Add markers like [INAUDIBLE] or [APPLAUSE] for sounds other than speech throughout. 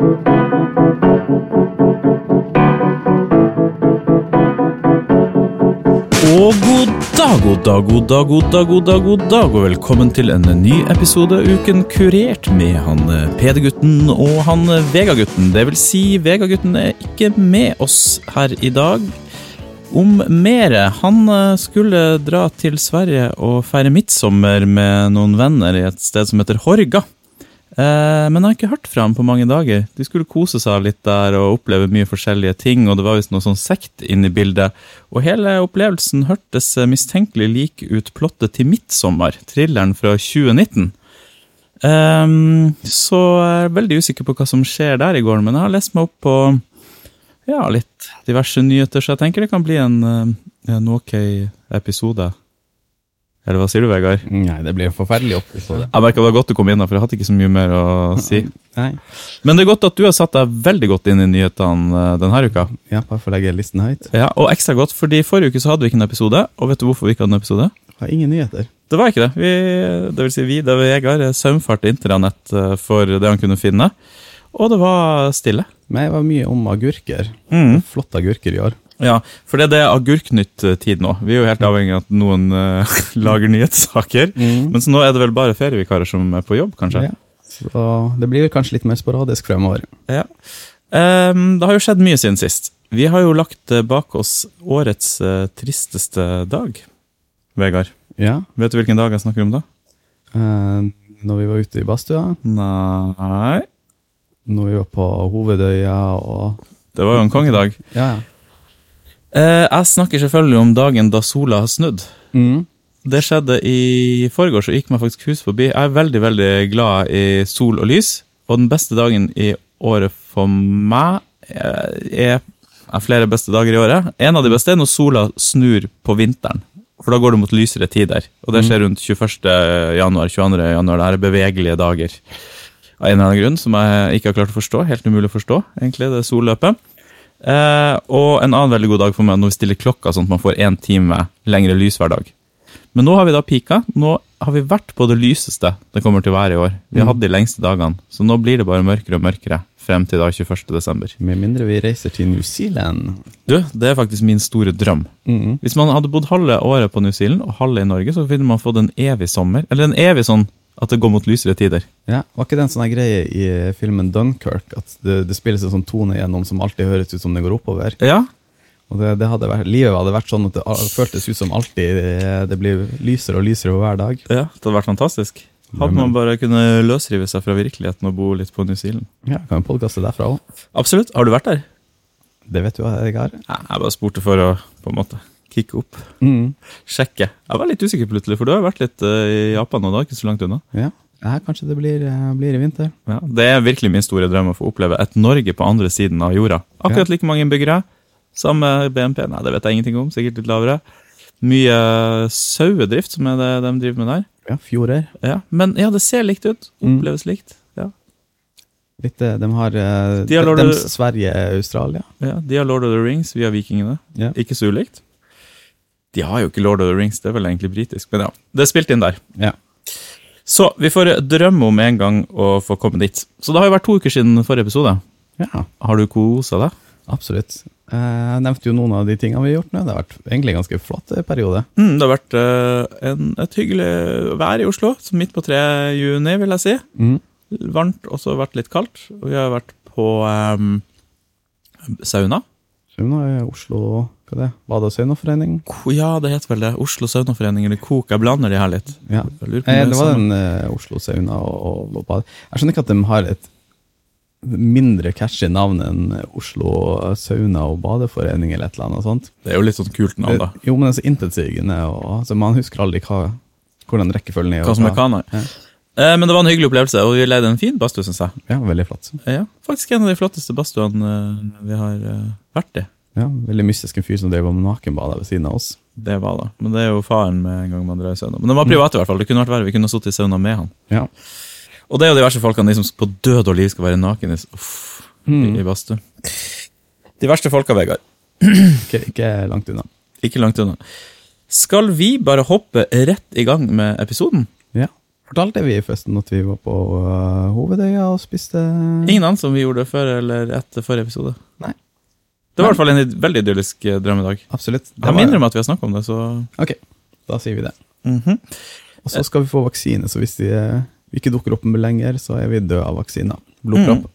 Og god dag, god dag, god dag, god dag, god dag, god dag, og velkommen til en ny episode Uken kurert med han eh, Peder-gutten og han Vegagutten. Vega-gutten. Det vil si, Vega-gutten er ikke med oss her i dag. Om mere. Han eh, skulle dra til Sverige og feire midtsommer med noen venner i et sted som heter Horga. Eh, men jeg har ikke hørt fra ham på mange dager. De skulle kose seg litt der og oppleve mye forskjellige ting, og det var visst noe sånn sekt inne i bildet. Og hele opplevelsen hørtes mistenkelig lik ut plottet til 'Midtsommer', thrilleren fra 2019. Um, så jeg er veldig usikker på hva som skjer der i går, men jeg har lest meg opp på ja, litt diverse nyheter, så jeg tenker det kan bli en, eh, en ok episode. Eller hva sier du, Vegard? Nei, det blir en forferdelig episode. Jeg merket det var godt du kom inn, for jeg hadde ikke så mye mer å si. Nei. Men det er godt at du har satt deg veldig godt inn i nyhetene eh, denne uka. Ja, bare for å legge listen høyt. Ja, Og ekstra godt, fordi forrige uke så hadde vi ikke en episode. Og vet du hvorfor vi ikke hadde en episode? Har ingen nyheter. Det var ikke det. Vi, det vil si vi, det var Vegard, saumfarte intranett eh, for det han kunne finne. Og det var stille. Men det var mye om agurker. Mm. Flotte agurker i år. Ja, for det, er det Agurknytt-tid nå. Vi er jo helt avhengig av at noen uh, [LAUGHS] lager nyhetssaker. Mm. Men så nå er det vel bare ferievikarer som er på jobb, kanskje? Ja. Så det blir kanskje litt mer sporadisk fremover. Ja. Um, det har jo skjedd mye siden sist. Vi har jo lagt eh, bak oss årets uh, tristeste dag. Vegard, Ja. vet du hvilken dag jeg snakker om da? Uh, når vi var ute i badstua, Nei når vi var på Hovedøya og Det var jo en kongedag. Ja, ja. Eh, jeg snakker selvfølgelig om dagen da sola har snudd. Mm. Det skjedde i forgårs, og gikk meg faktisk hus forbi. Jeg er veldig veldig glad i sol og lys, og den beste dagen i året for meg eh, er er flere beste dager i året. En av de beste er når sola snur på vinteren. For da går det mot lysere tider. Og det skjer rundt 21. januar, 22. januar. Det er bevegelige dager. Av en eller annen grunn som jeg ikke har klart å forstå. Helt umulig å forstå, egentlig, det solløpet. Eh, og en annen veldig god dag for meg når vi stiller klokka sånn at man får én time lengre lys hver dag. Men nå har vi da pika. Nå har vi vært på det lyseste det kommer til å være i år. Vi har hatt de lengste dagene, så nå blir det bare mørkere og mørkere frem til da 21. desember. Med mindre vi reiser til New Zealand. Du, det er faktisk min store drøm. Mm. Hvis man hadde bodd halve året på New Zealand og halve i Norge, så ville man fått en evig sommer. Eller en evig sånn at det går mot lysere tider. Ja, Var ikke det en sånn greie i filmen Dunkirk? At det, det spilles en sånn tone gjennom som alltid høres ut som det går oppover? Ja, Og det, det hadde vært, Livet hadde vært sånn at det føltes ut som alltid det, det blir lysere og lysere hver dag. ja det hadde vært fantastisk. Hadde man bare kunne løsrive seg fra virkeligheten og bo litt på New Zealand. Ja, Kan vi podkaste derfra òg? Absolutt. Har du vært der? Det vet du hva jeg har. Nei, Jeg bare spurte for å på en måte kicke opp. Mm. Sjekke. Jeg var litt usikker plutselig, for du har vært litt eh, i Japan, og da er ikke så langt unna. Ja. ja, kanskje det blir, eh, blir i vinter. Ja, det er virkelig min store drøm å få oppleve et Norge på andre siden av jorda. Akkurat like mange innbyggere. Samme BNP. Nei, det vet jeg ingenting om. Sikkert litt lavere. Mye sauedrift, som er det de driver med der. Ja, Fjorder. Ja, Men ja, det ser likt ut. Oppleves likt. Ja. Litt, eh, de har, eh, De har de, de, Sverige, Australia. ja. De har Lord of the Rings via Vikingene. Ja. Ikke så ulikt. De har jo ikke Lord of the Rings, det er vel egentlig britisk. Men ja, det er spilt inn der. Ja. Så vi får drømme om en gang å få komme dit. Så det har jo vært to uker siden forrige episode. ja, Har du kosa deg? absolutt. Eh, Jeg nevnte jo noen av de tingene vi har gjort nå. Det har vært egentlig en ganske flott eh, periode. Mm, det har vært eh, en, et hyggelig vær i Oslo, så midt på 3. juni, vil jeg si. Mm. Varmt, også vært litt kaldt. Og vi har vært på um, sauna. Sauna i Oslo Hva er det? Bade- og saunaforening? Ja, det heter vel det. Oslo saunaforening eller KOK. Jeg blander de her litt. Ja. Eh, det var den uh, Oslo sauna og, og, bade. Jeg skjønner ikke at de har et mindre catchy navn enn Oslo sauna og badeforening eller et eller annet sånt. Det er jo litt sånn kult navn, da. Eh, Jo, men det er så intetsigende, og altså, man husker aldri hva, hvordan rekkefølgen er. Hva som er. Ja. Eh, Men det var en hyggelig opplevelse, og vi leide en fin badstue, syns jeg. Ja, veldig flott. Ja, faktisk en av de flotteste badstuene eh, vi har eh, vært i. Ja, veldig mystisk en fyr som drev og nakenbada ved siden av oss. Det var det. Men det er jo faren med en gang man drar i sauna. Men den var privat, i hvert fall. Det kunne vært verre. Vi kunne sittet i sauna med han. Ja. Og det er jo de verste folkene, de som på død og liv skal være naken uff, i, i badstue. De verste folka, Vegard. [CLEARS THROAT] Ikke, ikke langt unna. Ikke langt unna. Skal vi bare hoppe rett i gang med episoden? Ja. Fortalte vi forresten at vi var på uh, Hovedøya og spiste Ingen anelse om vi gjorde det før eller etter forrige episode. Nei. Det var i hvert fall en veldig idyllisk eh, drømmedag. Absolutt. Det Jeg var- minner om at vi har snakket om det, så Ok, da sier vi det. Mhm. Og så skal vi få vaksine, så hvis de, eh, vi ikke dukker opp med lenger, så er vi døde av vaksina. Blodpropp.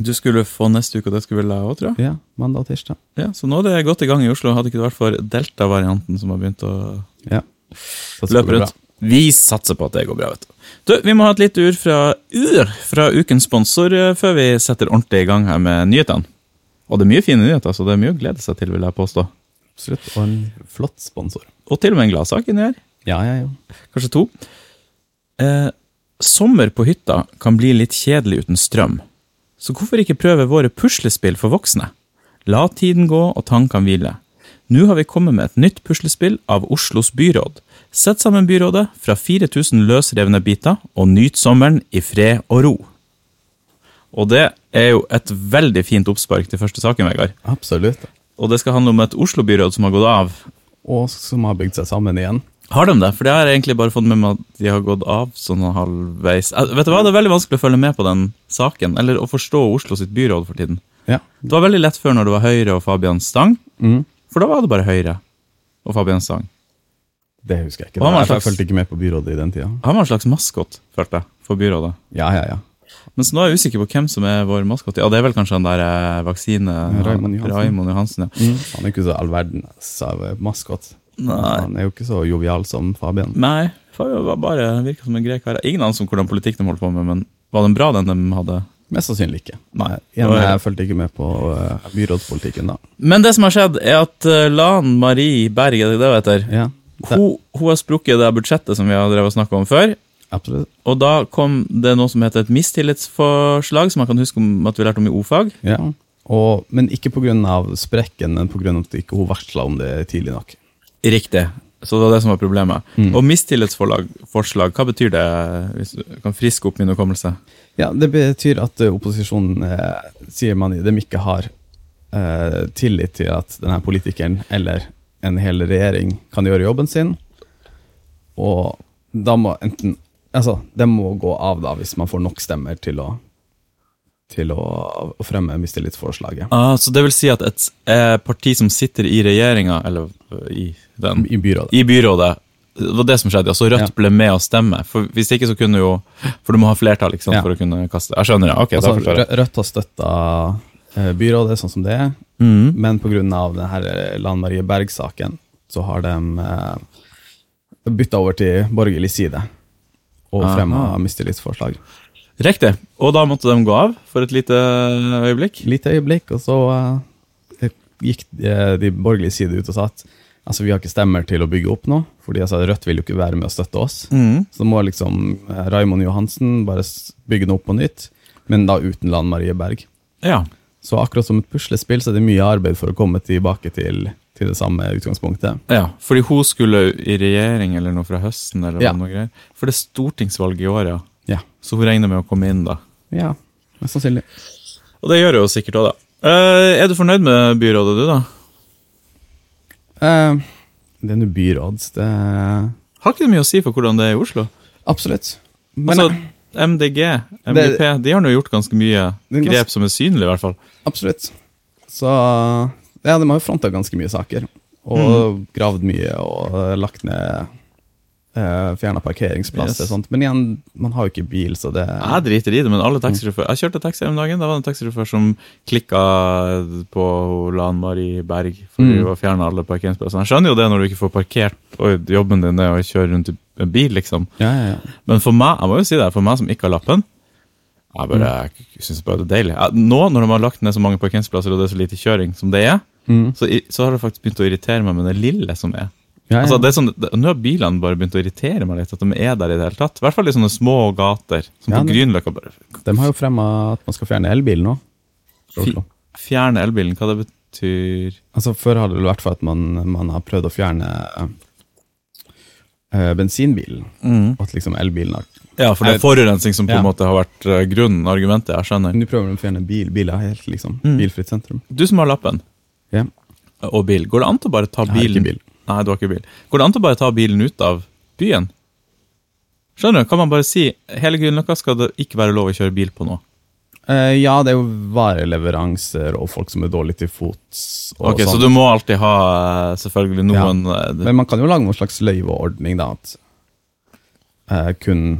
Du skulle få neste uke, og det skulle vel jeg òg, tror jeg. Ja, mandag og tirsdag. Ja, så nå er det godt i gang i Oslo. Hadde ikke det vært for delta-varianten som har begynt å Ja. Så det løpe går rundt. Vi satser på at det går bra, vet du. Du, Vi må ha et lite ur fra, ur fra ukens sponsor eh, før vi setter ordentlig i gang her med nyhetene. Og det er mye fine nyheter, så det er mye å glede seg til, vil jeg påstå. Absolutt. Og en flott sponsor. Og til og med en gladsak inni her. Ja, ja, ja. Kanskje to. Eh, sommer på hytta kan bli litt kjedelig uten strøm. Så hvorfor ikke prøve våre puslespill for voksne? La tiden gå og tankene hvile. Nå har vi kommet med et nytt puslespill av Oslos byråd. Sett sammen byrådet fra 4000 løsrevne biter, og nyt sommeren i fred og ro. Og det er jo et veldig fint oppspark til første saken, Vegard. Absolutt. Og det skal handle om et Oslo-byråd som har gått av. Og som har bygd seg sammen igjen. Har de det? For det har jeg egentlig bare fått med meg at de har gått av sånn halvveis. Eh, Vet du hva, Det er veldig vanskelig å følge med på den saken, eller å forstå Oslo sitt byråd for tiden. Ja. Det var veldig lett før når det var Høyre og Fabian Stang, Mm. for da var det bare Høyre og Fabian Stang. Det husker jeg ikke. Jeg, jeg slags- fulgte ikke med på byrådet i den tida. Han var en slags maskot, følte jeg, for byrådet. Ja, ja, ja. Mens nå er jeg usikker på hvem som er vår maskot. Ja, det er vel kanskje han der eh, vaksine... Raymond Johansen. Raymond Johansen, ja. Han er ikke så all verdens av eh, maskot. Nei. Han er jo ikke så jovial som Fabian. Nei, Fabian var bare virka som en grei kar. Ingen anelse om hvordan politikk de holdt på med, men var den bra, den de hadde? Mest sannsynlig ikke. Nei. Igjen, Det jeg fulgte ikke med på uh, byrådspolitikken da. Men det som har skjedd, er at uh, Lan Marie Berg, er det det hun heter? Ja, det, Hun, hun har sprukket det budsjettet som vi har drevet og snakket om før. Absolutt. Og da kom det noe som heter et mistillitsforslag, som man kan huske om at vi lærte om i O-fag. Ja. Og, men ikke pga. sprekken, men pga. at ikke hun varsla om det tidlig nok. Riktig. Så det var det som var problemet. Mm. Og mistillitsforslag, hva betyr det, hvis du kan friske opp min hukommelse? Ja, Det betyr at eh, opposisjonen eh, sier man de ikke har eh, tillit til at denne politikeren eller en hel regjering kan gjøre jobben sin. Og da må enten Altså, det må gå av da hvis man får nok stemmer til å til å, å fremme mistillitsforslaget Ah, så det vil si at et eh, parti som sitter i regjeringa, eller øh, i den, i byrådet. i byrådet, det var det som skjedde. Altså Rødt Ja. ble med å stemme. For Hvis ikke så kunne jo For du må ha flertall ikke sant, Ja. for å kunne kaste Jeg skjønner, ja. Ok, Altså, da forstår jeg. Rødt har støtta eh, byrådet sånn som det er, mm. men pga. denne Lan Marie Berg-saken så har de eh, bytta over til borgerlig side og fremma mistillitsforslag. Riktig. Og da måtte de gå av for et lite øyeblikk? Lite øyeblikk, og så uh, gikk de, de borgerlige side ut og sa at altså, vi har ikke stemmer til å bygge opp nå, fordi altså, Rødt vil jo ikke være med å støtte oss. Mm. Så må liksom eh, Raymond Johansen bare bygge noe opp på nytt, men da uten Lan Marie Berg. Ja. Så akkurat som et puslespill, så er det mye arbeid for å komme tilbake til, til det samme utgangspunktet. ja. Fordi hun skulle i regjering eller noe fra høsten, eller Ja. noe greier. For det er stortingsvalg i år, ja. Ja. Så hun regner med å komme inn da. Ja, mest sannsynlig. Og det gjør hun sikkert òg, da. Eh, er du fornøyd med byrådet, du, da? Uh, det er nå byråds, det Har ikke det mye å si for hvordan det er i Oslo? Absolutt. Men altså, MDG, MGP, de har nå gjort ganske mye Det grep som er synlige, i hvert fall. absolutt. Så ja, de har jo fronta ganske mye saker. Og gravd mye og lagt ned uh, Fjerna parkeringsplasser Yes. og sånt. Men igjen, man har jo ikke bil, så det Jeg driter i det, men alle taxisjåfører Jeg kjørte taxi om dagen. Da var det en taxisjåfør som klikka på Lan Marie Berg for Mm. å fjerne alle parkeringsplassene. Jeg skjønner jo det når du ikke får parkert, og jobben din er å kjøre rundt i en bil, liksom. Ja, ja, ja. Men for meg jeg må jo si det, for meg som ikke har lappen Jeg bare jeg synes bare det er deilig. Nå når de har lagt ned så mange parkeringsplasser og det er så lite kjøring som det er, Mm. så, så har det faktisk begynt å irritere meg med det lille som er. ja, ja. Altså, det er sånn, det, nå har bilene bare begynt å irritere meg litt, at de er der i det hele tatt. I hvert fall i sånne små gater, som Ja, på Grünerløkka. De har jo fremma at man skal fjerne elbilen nå. Fjerne elbilen, hva det betyr Altså Før har det vært for at man, man har prøvd å fjerne øh, bensinbilen. Og at liksom elbilen har Ja, for det er forurensning som på en Ja. måte har vært eh, grunnen, argumentet. Jeg skjønner. Nå prøver de å fjerne bil, biler helt, liksom. Mm. Bilfritt sentrum. Du som har lappen Ja. og bil, går det an til å bare ta bilen bil. Nei, du har ikke bil. Går det an til å bare ta bilen ut av byen? Skjønner du? Kan man bare si hele Grünerløkka skal det ikke være lov å kjøre bil på nå? Uh, ja, det er jo vareleveranser og folk som er dårlige til fots. Ok, Så sånn. du må alltid ha eh, selvfølgelig noen eh, Men man kan jo lage noen slags løyveordning, da. At uh, kun,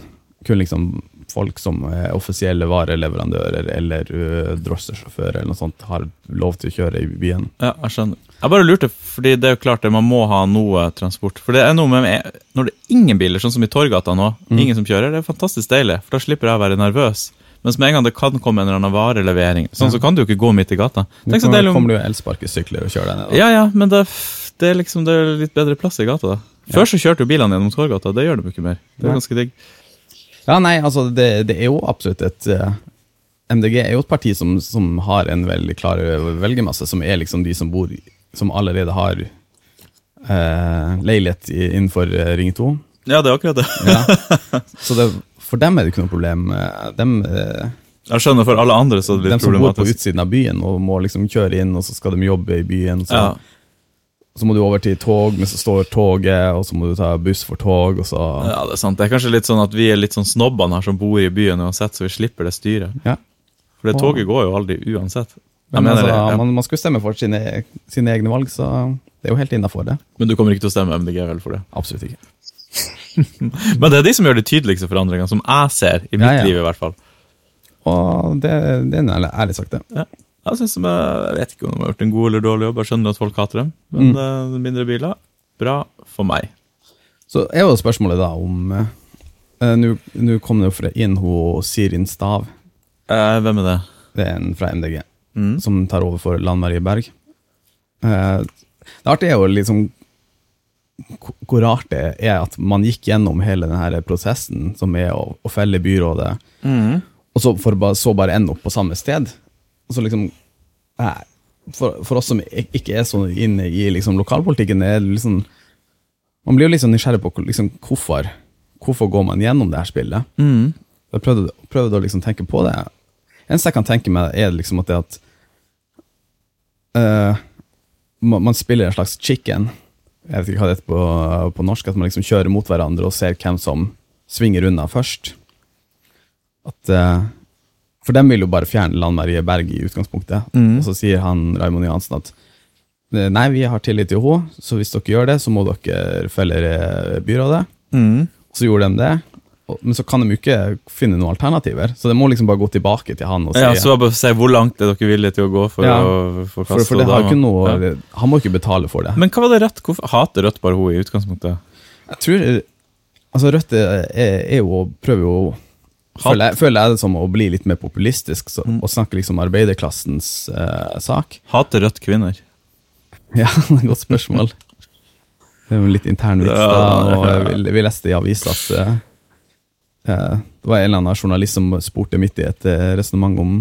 kun liksom folk som er offisielle vareleverandører eller uh, drosjesjåfører eller noe sånt, har lov til å kjøre i byen. Ja, jeg skjønner. Jeg bare lurte, fordi det er jo klart det, man må ha noe transport. For det er noe med Når det er ingen biler, sånn som i Torgata nå, Mm. ingen som kjører, det er fantastisk deilig, for da slipper jeg å være nervøs. Mens med en gang det kan komme en eller annen varelevering, sånn, Ja. så kan du jo ikke gå midt i gata. Tenk så deilig om kommer du elsparkesykler og kjører deg ned. Da. Ja, ja, men det, det er liksom det er litt bedre plass i gata, da. Før så kjørte jo bilene gjennom Torgata, det gjør de ikke mer. Det er ganske digg. Ja, nei, altså, det, det er jo absolutt et eh, MDG er jo et parti som, som har en veldig klar velgermasse, som er liksom de som bor i- Som allerede har eh, leilighet i, innenfor eh, Ring 2. Ja, det er akkurat det. Ja. [LAUGHS] Så det, for dem er det ikke noe problem. Eh, Dem, eh, Jeg skjønner for alle andre så er det dem De som bor på problematisk. utsiden av byen og må liksom kjøre inn, og så skal de jobbe i byen. Så, Ja. Så må du over til tog, men så står toget, og så må du ta buss for tog, og så ja, det er sant. Det er kanskje litt sånn at vi er litt sånn snobbene her som bor i byen uansett, så vi slipper det styret. Ja. For det toget går jo aldri uansett. Men altså, det, ja. man, man skal jo stemme for sine, sine egne valg, så det er jo helt innafor det. Men du kommer ikke til å stemme MDG vel for det? Absolutt ikke. [LAUGHS] Men det er de som gjør de tydeligste forandringene, som jeg ser, i mitt Ja, liv i hvert fall. Og det, det er ærlig sagt, det. Ja. Jeg, synes de jeg vet ikke om de har gjort en god eller dårlig jobb, jeg skjønner at folk hater dem, men Mm. eh, mindre biler, bra for meg. Så er jo spørsmålet da om eh, Nå kom det jo fra inn hun Sirin Stav, Eh, hvem er det? det er en fra MDG, Mm. som tar over for Lan Marie Berg. Eh, det artige er jo liksom hvor rart det er at man gikk gjennom hele denne prosessen som er å, å felle byrådet, Mm. og så, for, så bare ende opp på samme sted. Så liksom eh, for, for oss som ikke er så inne i liksom, lokalpolitikken, er liksom Man blir jo litt sånn nysgjerrig på liksom, hvorfor Hvorfor går man gjennom det her spillet. Mm. Jeg prøvde, prøvde å liksom tenke på det. eneste jeg kan tenke meg, er liksom at det at uh, man, man spiller en slags chicken. Jeg vet ikke hva det heter på, på norsk. At man liksom kjører mot hverandre og ser hvem som svinger unna først. At, eh, for dem vil jo bare fjerne Lan Marie Berg i utgangspunktet. Mm. Og så sier han Raymond Johansen at eh, nei, vi har tillit til henne, så hvis dere gjør det, så må dere felle eh, byrådet. Mm. Så gjorde de det. Men så kan de jo ikke finne noen alternativer, så de må liksom bare gå tilbake til han og si Ja, så bare se hvor langt er dere villige til å gå for Ja. å for, forkaste for det har ikke noe Ja. Han må ikke betale for det. Men hva var det Rødt? Hvorfor hater Rødt bare hun i utgangspunktet? Jeg tror Altså, Rødt er, er jo å prøve å Hat. Føler jeg, føler jeg det som å bli litt mer populistisk så, Mm. og snakke liksom arbeiderklassens eh, sak. Hater Rødt kvinner? [LAUGHS] Ja, det er et godt spørsmål. Det er jo en litt intern vits, da. Og vi, vi leste i avisa at eh, eh, det var en eller annen journalist som spurte midt i et uh, resonnement om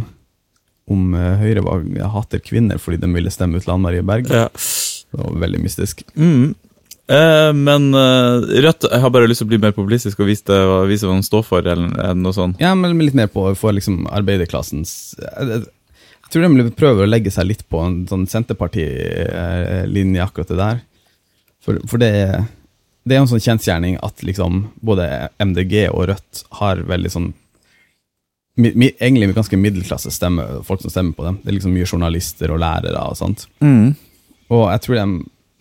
om eh, Høyre var, hater kvinner fordi de ville stemme ut Lan Marie Berg. Ja. Det var veldig mystisk. Mm. Eh, men uh, Rødt jeg har bare lyst til å bli mer populistisk og vise, det, og vise hva de står for, eller, eller noe sånt. Ja, men litt mer på for liksom arbeiderklassens jeg, jeg, jeg tror de prøver å legge seg litt på en sånn Senterparti-linje, akkurat det der. For, for det, det er en sånn kjensgjerning at liksom både MDG og Rødt har veldig sånn mi, mi, Egentlig ganske middelklasse stemme, folk som stemmer på dem. Det er liksom mye journalister og lærere og sånt. Mm. Og jeg tror de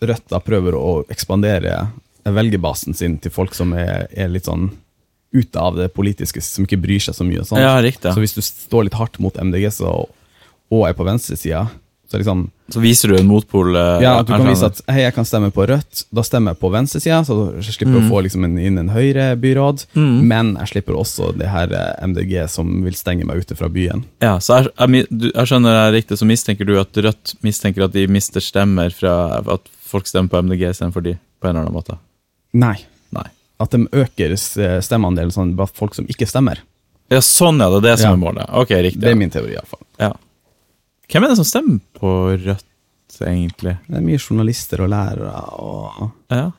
Rødt da prøver å ekspandere velgerbasen sin til folk som er, er litt sånn ute av det politiske, som ikke bryr seg så mye. sånt. Ja, riktig. Så hvis du står litt hardt mot MDG så, og er på venstresida, så liksom Så viser du en motpol. eh, Ja, at du kan vise at hei, jeg kan stemme på Rødt, da stemmer jeg på venstresida, så jeg slipper Mm. å få liksom en, inn en Høyre-byråd, Mm. men jeg slipper også det her eh, MDG som vil stenge meg ute fra byen. Ja, så jeg, jeg, jeg skjønner det riktig, så mistenker du at Rødt mistenker at de mister stemmer fra at folk stemmer på MDG istedenfor de, på en eller annen måte. Nei. Nei. At de øker stemmeandelen sånn blant folk som ikke stemmer. Ja, sånn ja, det er det som Ja. er målet. Ok, riktig. Det er min teori, iallfall. Ja. Hvem er det som stemmer på Rødt, egentlig? Det er mye journalister og lærere og Ja,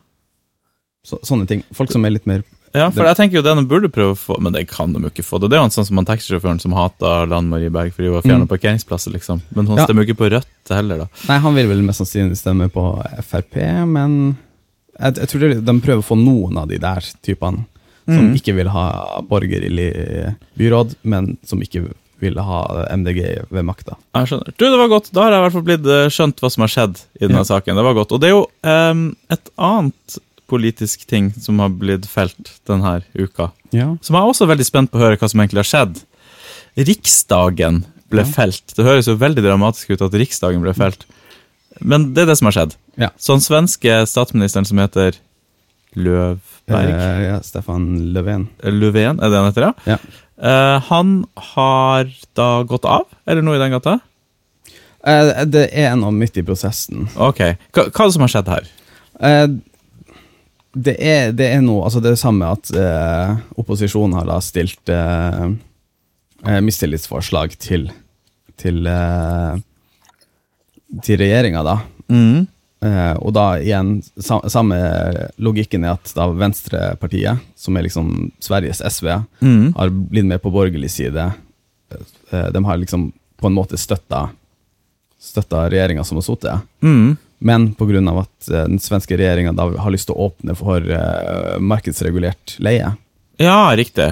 så, sånne ting. Folk som er litt mer ja for jeg tenker jo det de burde prøve å få, men det kan de jo ikke få. Det Det er jo en sånn som han taxisjåføren som hata Lan Marie Berg fordi hun var fjernet Mm. parkeringsplasser, liksom. Men hun Ja. stemmer jo ikke på Rødt heller, da. Nei, han vil vel mest sannsynlig stemme på Frp, men jeg, jeg tror de prøver å få noen av de der typene. som Mm. ikke vil ha borgerlig byråd, men som ikke vil ha MDG ved makta. Jeg skjønner. Du, det var godt. Da har jeg i hvert fall blitt eh, skjønt hva som har skjedd i denne Ja. saken. Det var godt. Og det er jo um, et annet politisk ting som har blitt felt denne uka. Ja. Som jeg er også veldig spent på å høre hva som egentlig har skjedd. Riksdagen ble Ja. felt. Det høres jo veldig dramatisk ut at Riksdagen ble felt. Men det er det som har skjedd. Ja. Så den svenske statsministeren som heter Løvberg Eh, ja, Stefan Löfven. Löfven, er det han heter, ja? Ja. Eh, han har da gått av, eller noe i den gata? Eh, det er noe midt i prosessen. Ok. Hva, hva er det som har skjedd her? Det, er, det er noe Altså, det er det samme at eh, opposisjonen har da stilt eh, eh, mistillitsforslag til til, eh, til regjeringa, da. Mm. Eh, og da igjen, sa, samme logikken er at da Venstrepartiet, som er liksom Sveriges SV, Mm. har blitt med på borgerlig side. Eh, de har liksom på en måte støtta, støtta regjeringa som har sittet. Mm. Men pga. at eh, den svenske regjeringa har lyst til å åpne for eh, markedsregulert leie, Ja, riktig.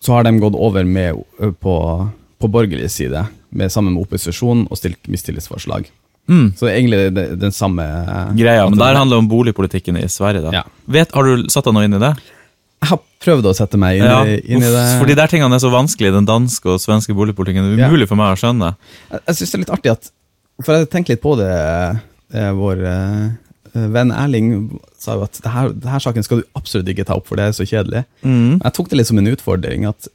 så har de gått over med, på, på borgerlig side, med, sammen med opposisjonen, og stilt mistillitsforslag. Mm. Så det er egentlig det, den samme Greia, men der handler det om boligpolitikken i Sverige. da. Ja. Vet, har du satt deg noe inn i det? Jeg har prøvd å sette meg inn, Ja, i, inn i uff, det. For de der tingene er så vanskelig, den danske og svenske boligpolitikken. Det er Ja. umulig for meg å skjønne. Jeg, jeg syns det er litt artig at For jeg tenkte litt på det eh, Vår eh, venn Erling sa jo at det her, det her saken skal du absolutt ikke ta opp, for det er så kjedelig. Mm. Jeg tok det litt som en utfordring. At,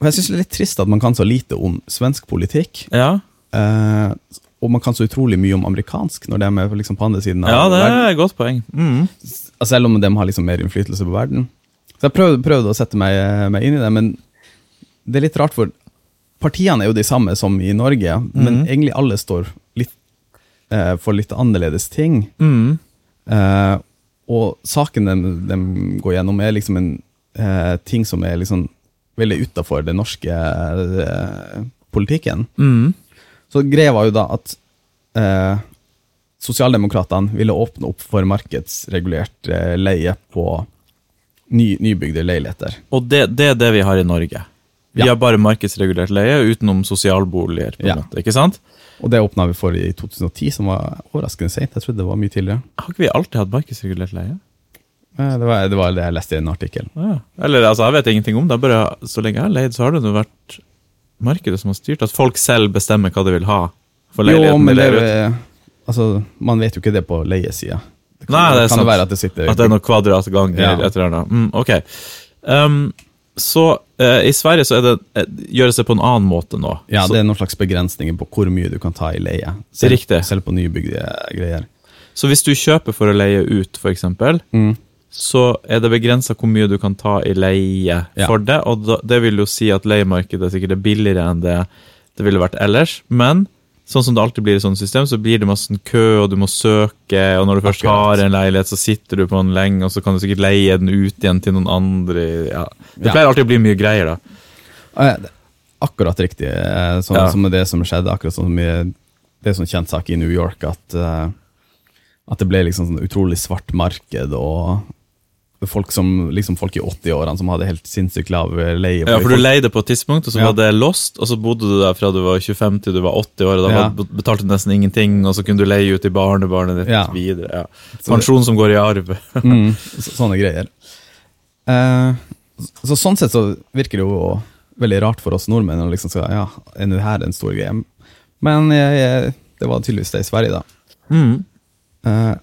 og jeg syns det er litt trist at man kan så lite om svensk politikk. Ja. Eh, og man kan så utrolig mye om amerikansk når de er liksom på andre siden av ja, det er et godt poeng. Mm. Altså, Selv om de har liksom mer innflytelse på verden. Så jeg prøvde, prøvde å sette meg, meg inn i det, men det er litt rart, for partiene er jo de samme som i Norge, men Mhm. egentlig alle står litt eh, for litt annerledes ting. Mm. Eh, og saken de, de går gjennom, er liksom en eh, ting som er liksom veldig utafor den norske eh, politikken. Mm. Så greia var jo da at eh, sosialdemokratene ville åpne opp for markedsregulert eh, leie på ny, nybygde leiligheter. Og det, det er det vi har i Norge. Vi Ja. har bare markedsregulert leie utenom sosialboliger. på en Ja. måte, ikke sant? Og det åpna vi for i 2010, som var overraskende seint. Jeg trodde det var mye tidligere. Har ikke vi alltid hatt markedsregulert leie? Det, var, det var det jeg leste i en artikkel. Ja. Eller altså, jeg vet ingenting om det. Bare så lenge jeg har leid, så har det nå vært markedet som har styrt. At folk selv bestemmer hva de vil ha for leiligheten. Jo, men de det, altså, man vet jo ikke det på leiesida. Det kan, Nei, det er kan sant. være at det sitter At det er noe kvadrat ganger Ja. et eller annet. Mm, ok. Um, så eh, i Sverige så det, eh, gjøres det på en annen måte nå. Ja, så, det er noen slags begrensninger på hvor mye du kan ta i leie. Riktig. Selv på nybygde greier. så hvis du kjøper for å leie ut, eksempel, Mm. så er det begrensa hvor mye du kan ta i leie Ja. for det. Og da, det vil jo si at leiemarkedet sikkert er billigere enn det det ville vært ellers. Men sånn som det alltid blir i sånne system, så blir det masse sånn kø, og du må søke, og når du først har en leilighet, så sitter du på den lenge, og så kan du sikkert leie den ut igjen til noen andre. Ja. Det pleier alltid å bli mye greier, da. Akkurat riktig, sånn, Ja. som det som skjedde. Akkurat som med det som kjent sak i New York, at, eh, at det ble liksom sånn utrolig svart marked, og folk, som, liksom folk i 80-årene som hadde helt sinnssykt lav leie. Ja, for du leide på et tidspunkt, og så Ja. var det lost, og så bodde du der fra du var 25 til du var 80 år, og da Ja. betalte du nesten ingenting, og så kunne du leie ut til barnebarnet ditt Ja. videre. Ja. Pensjon som går i arv. [LAUGHS] Mm, så, sånne greier. Eh, så sånn sett så virker det jo veldig rart for oss nordmenn å liksom si ja, er det her en stor greie? Men jeg, jeg, det var tydeligvis det i Sverige, da. Mm. Eh,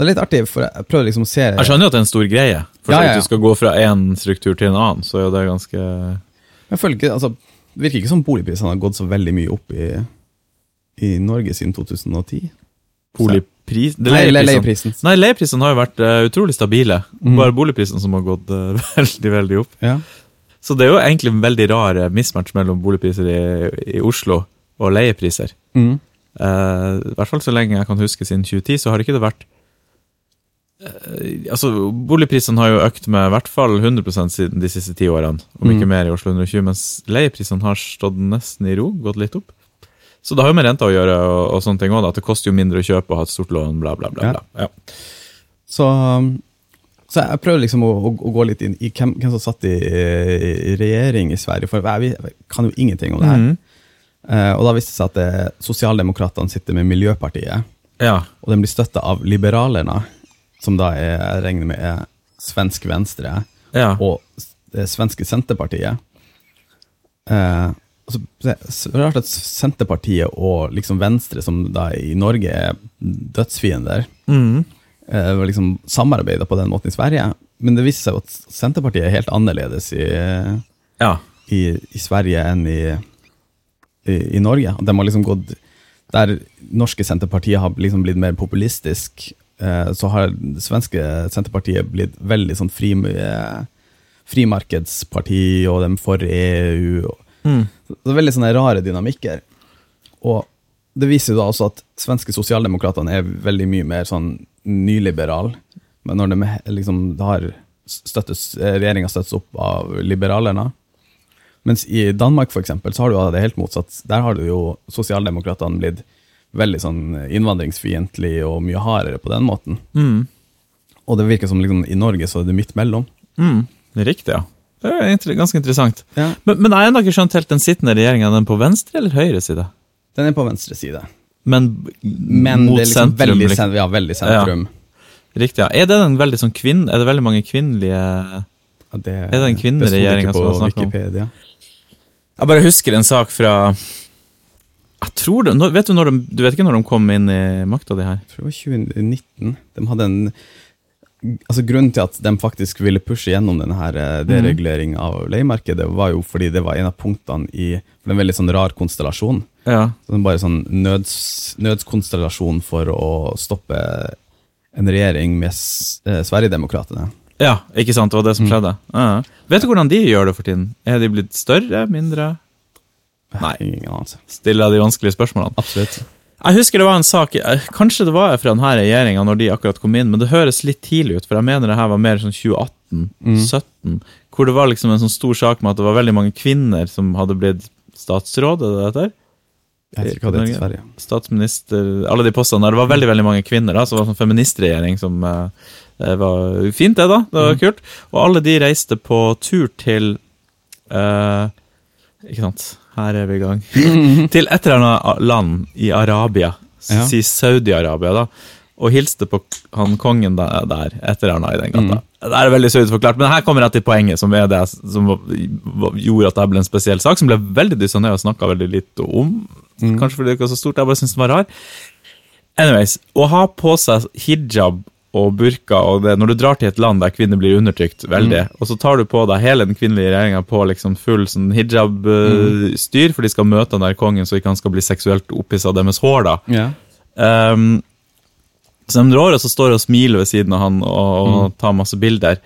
det er litt artig, for jeg prøver liksom å se Jeg skjønner jo at det er en stor greie. For Ja, ja, ja. at du skal gå fra én struktur til en annen, så er det ganske Jeg føler ikke, altså, Det virker ikke som boligprisene har gått så veldig mye opp i, i Norge siden 2010. Boligpris det Nei, leieprisen. leieprisen. Nei, leieprisene har jo vært uh, utrolig stabile. Mm. Bare boligprisen som har gått uh, [LAUGHS] veldig, veldig opp. Ja. Så det er jo egentlig en veldig rar eh, mismatch mellom boligpriser i, i Oslo og leiepriser. Mm. Uh, I hvert fall så lenge jeg kan huske siden 2010, så har ikke det vært Altså, Boligprisene har jo økt med i hvert fall 100 siden de siste ti årene, om ikke Mm. mer i Oslo 120, mens leieprisene har stått nesten i ro, gått litt opp. Så det har jo med renta å gjøre, og, og sånne ting også, at det koster jo mindre å kjøpe og ha et stort lån, bla, bla, bla. Ja. Ja. Så um, Så jeg prøver liksom å, å, å gå litt inn i hvem, hvem som satt i, i regjering i Sverige, for jeg, jeg kan jo ingenting om det her. Mm. Uh, og da viste det seg at det- Sosialdemokratene sitter med Miljøpartiet, Ja. og den blir støtta av Liberalerna, som da er, jeg regner med er svensk venstre, ja. og det svenske Senterpartiet. Eh, altså, det er rart at Senterpartiet og liksom Venstre, som da i Norge er dødsfiender, mm. eh, liksom samarbeida på den måten i Sverige. Men det viser seg at Senterpartiet er helt annerledes i, ja. i, i Sverige enn i, i, Norge. De har liksom gått Der norske Senterpartiet har liksom blitt mer populistisk, så har det svenske Senterpartiet blitt veldig sånn fri, eh, frimarkedsparti, og de er for EU. Mm. så det er veldig sånne rare dynamikker. Og det viser jo da også at svenske sosialdemokratene er veldig mye mer sånn nyliberal. Men når de liksom har støttes, regjeringa støttes opp av liberalerne. Mens i Danmark for eksempel, så har du det helt motsatt. Der har du jo sosialdemokratene blitt veldig sånn innvandringsfiendtlig og mye hardere på den måten. Mm. Og det virker som liksom, i Norge så er det midt mellom. Mm. Riktig, ja. Det er inter ganske interessant. Ja. Men, men jeg har ennå ikke skjønt helt den sittende regjeringa, den på venstre eller høyre side? Den er på venstre side. Men, Men mot det liksom sentrum, veldig, liksom. ja, veldig sentrum. Riktig, ja. Er det en veldig sånn kvinn... Er det veldig mange kvinnelige Ja, det, Er det en kvinneregjeringa som har på snakket om? Wikipedia. Jeg bare husker en sak fra Jeg tror det vet du, når de, du vet ikke når de kom inn i makta, de her? Jeg tror det var 2019. De hadde en altså Grunnen til at de faktisk ville pushe gjennom denne her eh, deregulering av leiemarkedet, var jo fordi det var en av punktene i for en veldig sånn rar konstellasjon. Ja. Så bare sånn nøds, nødskonstellasjon for å stoppe en regjering med eh, Sverigedemokraterna. ja, ikke sant? Det var det som Mm. skjedde. Ja. Vet du hvordan de gjør det for tiden? Er de blitt større? Mindre? Nei. Ingen anelse. Stiller jeg de vanskelige spørsmålene? Absolutt. Jeg husker det var en sak eh, Kanskje det var fra denne regjeringa når de akkurat kom inn, men det høres litt tidlig ut, for jeg mener det her var mer sånn 2018 17, hvor det var liksom en sånn stor sak med at det var veldig mange kvinner som hadde blitt statsråd, er det det heter? Jeg vet ikke hva det er til Sverige. Statsminister Alle de postene der. Det var veldig veldig mange kvinner, da, så det var sånn feministregjering som eh, eh, var fint, det, da. Det var kult. Og alle de reiste på tur til eh, Ikke sant, her er vi i gang. [LAUGHS] til et eller annet land i Arabia, Ja. si Saudi-Arabia, da. Og hilste på han kongen der, der et eller annet i den gata. Det er veldig søkt forklart, men her kommer jeg til poenget, som er det som gjorde at det ble en spesiell sak, som ble veldig dyssa og snakka veldig lite om. Kanskje fordi det ikke var så stort, jeg bare syntes den var rar. Anyways, å ha på seg hijab og burka og det, når du drar til et land der kvinner blir undertrykt veldig, og så tar du på deg hele den kvinnelige regjeringa på liksom full sånn hijab-styr, for de skal møte den der kongen så ikke han skal bli seksuelt opphissa av deres hår, da. Yeah. Um, så de drar og så står og smiler ved siden av han og, og tar masse bilder.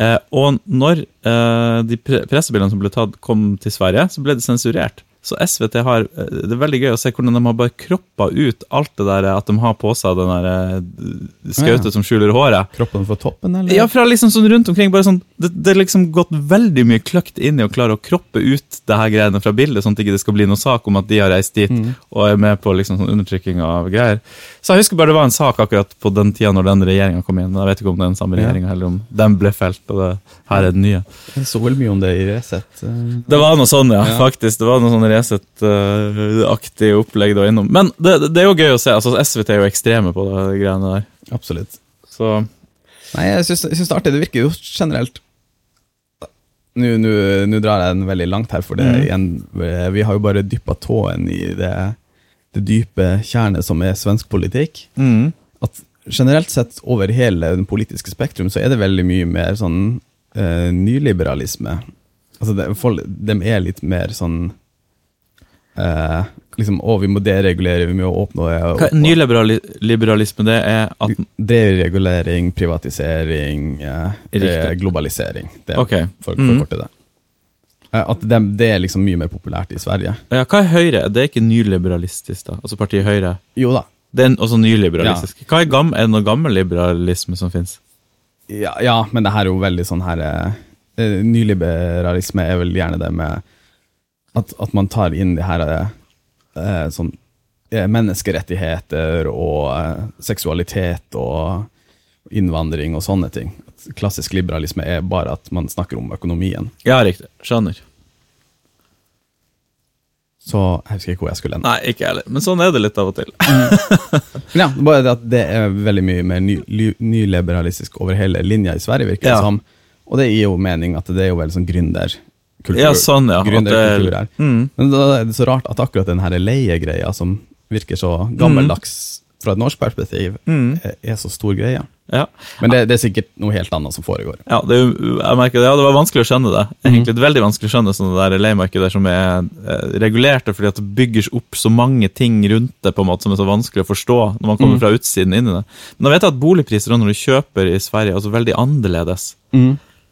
Eh, og når eh, de pre pressebildene som ble tatt, kom til Sverige, så ble det sensurert. Så SVT har eh, Det er veldig gøy å se hvordan de har bare kroppa ut alt det der at de har på seg den der eh, skautet Ja. som skjuler håret. Kroppen fra toppen, eller? Ja, fra liksom sånn rundt omkring, bare sånn Det, det er liksom gått veldig mye kløkt inn i å klare å kroppe ut det her greiene fra bildet, sånn at det ikke skal bli noe sak om at de har reist dit og er med på liksom sånn undertrykking av greier. Så jeg husker bare det var en sak akkurat på den tida når den regjeringa kom inn. Jeg vet ikke om det er den samme regjeringa, eller om den ble felt, og det her er den nye. Jeg så vel mye om det i Resett. eh. Det var noe sånn, ja, Ja. faktisk. Det var noe sånn Resett-aktig opplegg da innom. Men det, det er jo gøy å se. altså SVT er jo ekstreme på det greiene der. Absolutt. Så Nei, jeg syns, det er artig. Det virker jo generelt Nå nå- nå drar jeg den veldig langt her, for det mm. igjen, vi har jo bare dyppa tåen i det, det dype tjernet som er svensk politikk. mm. At generelt sett over hele det politiske spektrum så er det veldig mye mer sånn uh, nyliberalisme. Altså, det, folk, de er litt mer sånn eh, liksom, Å, vi må deregulere, vi må åpne Hva er Nyliberalisme, det er at Deregulering, privatisering, eh, globalisering. Det er Ok. for, for kort det. Eh, At det, det er liksom mye mer populært i Sverige. Ja, hva er Høyre? Det er ikke nyliberalistisk, da? Altså partiet Høyre. Jo da. Det er også nyliberalistisk. Hva er, gam er det noe gammel liberalisme som fins? Ja, ja, men det her er jo veldig sånn her eh, eh, Nyliberalisme er vel gjerne det med at, at man tar inn de her eh, sånn eh, menneskerettigheter og eh, seksualitet og innvandring og sånne ting. Klassisk liberalisme er bare at man snakker om økonomien. Ja, riktig. Skjønner. Så jeg husker ikke hvor jeg skulle ende. Nei, ikke heller. Men sånn er det litt av og til. [LAUGHS] Ja, bare det at det er veldig mye mer ny, nyliberalistisk over hele linja i Sverige, virker det Ja. som. Og det gir jo mening at det er jo veldig sånn gründerkultur. Ja, sånn, ja. Gründerkultur her. Mm. Men da er det så rart at akkurat den her leiegreia, som virker så gammeldags fra et norsk perspektiv, Mm. er- så stor greie. Ja. Men det, det er sikkert noe helt annet som foregår. Ja, det, jeg merker det, ja, det var vanskelig å skjønne det. Egentlig veldig vanskelig å skjønne sånne der leiemarkedet som er regulert regulerte, fordi at det bygges opp så mange ting rundt det på en måte som er så vanskelig å forstå når man kommer fra utsiden inn i det. Men da vet jeg at boligpriser når du kjøper i Sverige er altså veldig annerledes.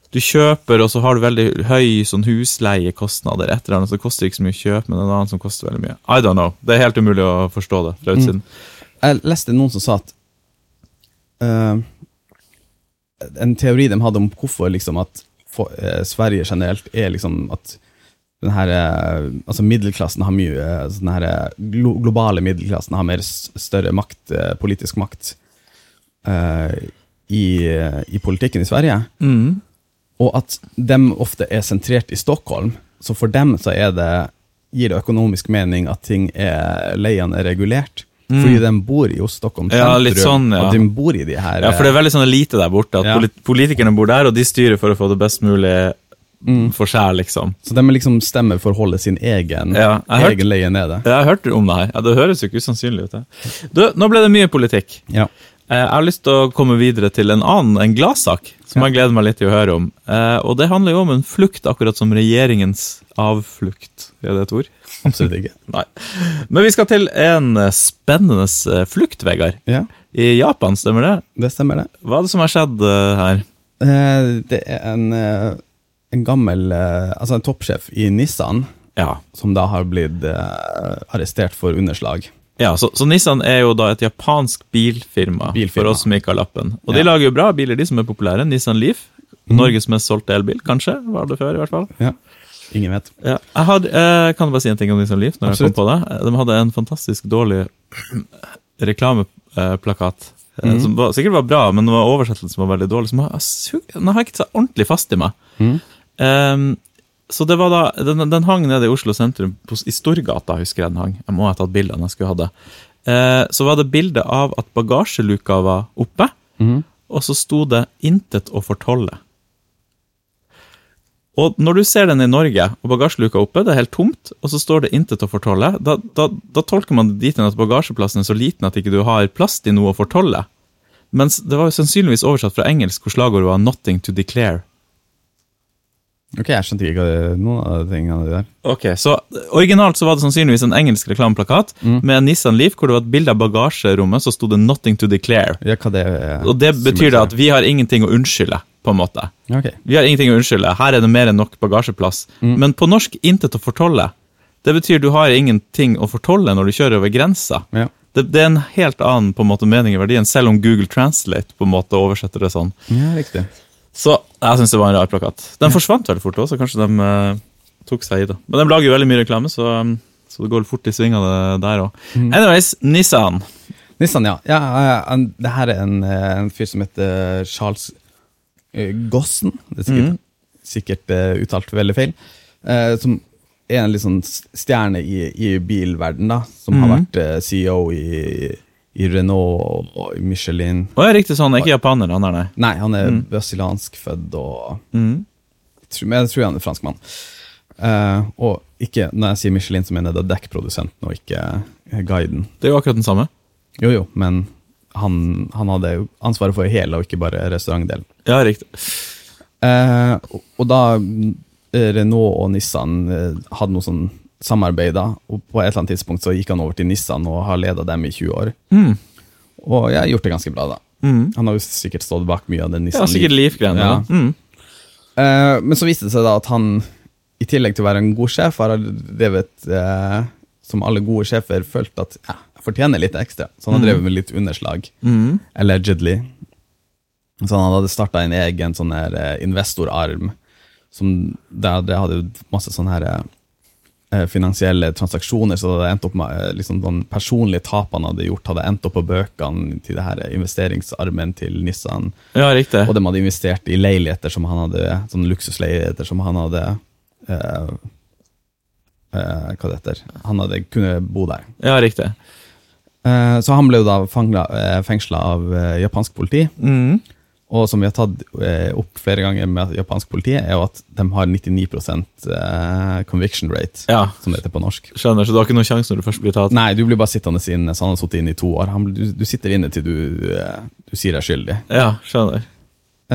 Du kjøper, og så har du veldig høy sånn husleiekostnader. Et eller annet, så det koster ikke så mye å kjøpe, men en annen som koster veldig mye. I don't know. Det er helt umulig å forstå det fra utsiden. Jeg leste noen som sa at uh, En teori de hadde om hvorfor liksom at for, uh, Sverige generelt er liksom at den her, uh, altså middelklassen har mye eh, Den her, glo globale middelklassen har mer større makt, politisk makt i, i politikken i Sverige. Mm. Og at de ofte er sentrert i Stockholm. Så for dem så er det, gir det økonomisk mening at ting er, leiene er regulert. Fordi de bor i Stockholm sentrum. Ja, litt sånn, ja. og de bor i de her Ja, for det er veldig sånn elite der borte, at Ja. politikerne bor der, og de styrer for å få det best mulig for seg, liksom. Så de liksom stemmer for å holde sin egen, Ja, hørt- egen leie nede. Jeg har hørt om det her. Ja, Det høres jo ikke usannsynlig ut. det. Du, nå ble det mye politikk. Ja. Eh, Jeg har lyst til å komme videre til en annen, en gladsak, som jeg gleder meg litt til å høre om. Eh, Og det handler jo om en flukt, akkurat som regjeringens avflukt. Er det et ord? Absolutt ikke. [LAUGHS] Nei. Men vi skal til en spennende eh, flukt, Vegard. Ja, I Japan, stemmer det? det stemmer det. Hva er det som har skjedd her? Det er en, en gammel Altså en toppsjef i Nissan Ja. som da har blitt arrestert for underslag. Ja, så, så Nissan er jo da et japansk bilfirma, Bilfirma. for oss som ikke har lappen. Og de lager jo bra biler, de som er populære. Nissan Leaf, Norges mest solgte elbil, kanskje, var det før i hvert fall. Ja. Ingen vet. Ja. Jeg har, eh, kan bare si en ting om Nissan Leaf? når Absolutt. jeg kom på det? De hadde en fantastisk dårlig reklameplakat. Mm. Som var, sikkert var bra, men det var oversettelsen som var veldig dårlig. Som har, den har ikke seg ordentlig fast i meg. Ehm, så det var da, den, den hang nede i Oslo sentrum, på, i Storgata, husker jeg den hang. Jeg må ha tatt bildene jeg skulle ha det. Eh, så var det bilde av at bagasjeluka var oppe, og så sto det 'intet å fortolle'. Og når du ser den i Norge, og bagasjeluka er oppe, det er helt tomt, og så står det 'intet å fortolle', da, da, da tolker man det dit hen at bagasjeplassen er så liten at ikke du har plass til noe å fortolle. Mens det var sannsynligvis oversatt fra engelsk hvor slagordet var 'nothing to declare'. Ok, jeg skjønte ikke noen av de tingene der. Ok, så Originalt så var det sannsynligvis en engelsk reklameplakat med en Nissan Leaf hvor det var et bilde av bagasjerommet, så sto det 'nothing to declare'. Ja, hva det er. Og det betyr da at vi har ingenting å unnskylde, på en måte. Okay. Vi har ingenting å unnskylde, her er det mer enn nok bagasjeplass. Men på norsk intet å fortolle. Det betyr du har ingenting å fortolle når du kjører over grensa. Ja. Det, det er en helt annen på en måte mening i verdien, selv om Google Translate på en måte oversetter det sånn. ja, riktig. Så jeg syns det var en rar plakat. Den forsvant veldig fort også, så kanskje de uh, tok seg i det. Men de lager jo veldig mye reklame, så, um, så det går fort i svingene der òg. Anyways, Nissan. Nissan, ja. ja uh, det her er en, eh, en fyr som heter Charles eh, Gossen. Det er sikkert, sikkert eh, uttalt veldig feil. Som er en litt sånn stjerne i, i bilverden da. Som har vært CEO i, i Renault og, i Michelin. Å ja, riktig sånn, ikke japaner, han er nei. Nei, han er brasiliansk født og Mm. jeg tror- jeg tror han er franskmann. Uh, og ikke, når jeg sier Michelin, så mener jeg da dekkprodusenten og ikke eh, guiden. Det er jo akkurat den samme. Jo, jo, men han, han hadde jo ansvaret for hele, og ikke bare restaurantdelen. Ja, riktig. Uh, og, da Renault og Nissan hadde noe sånn samarbeid, da, og på et eller annet tidspunkt så gikk han over til Nissan og har leda dem i 20 år. Mm. Og jeg har gjort det ganske bra, da. Mm. Han har jo sikkert stått bak mye av den Ja, Nissan sikkert. Leaf-greiene. Ja. Mm. Uh, men så viste det seg da at han, i tillegg til å være en god sjef, har drevet, uh, som alle gode sjefer, følt at ja, jeg fortjener litt ekstra. Så han har drevet med litt underslag. Mm. Allegedly. Så han hadde starta en egen sånn her eh, investorarm. Som der det hadde masse sånne her finansielle transaksjoner, så det hadde endt opp med eh, liksom, de personlige tapene hadde gjort, hadde endt opp på bøkene til det her investeringsarmen til Nissan. Ja, riktig. Og de hadde investert i leiligheter som han hadde, sånne luksusleiligheter som han hadde eh, eh, Hva det heter Han hadde kunnet bo der. Ja, riktig. Eh, så han ble jo da eh, fengsla av eh, japansk politi. Mm. Og som vi har tatt eh, opp flere ganger med japansk politi, er jo at de har 99 eh, conviction rate, Ja, som det heter på norsk. skjønner, så du har ikke noen sjanse når du først blir tatt? Nei, du blir bare sittende inne, så han har sittet inne i to år. Du, du sitter inne til du, eh, du sier deg skyldig. Ja, skjønner.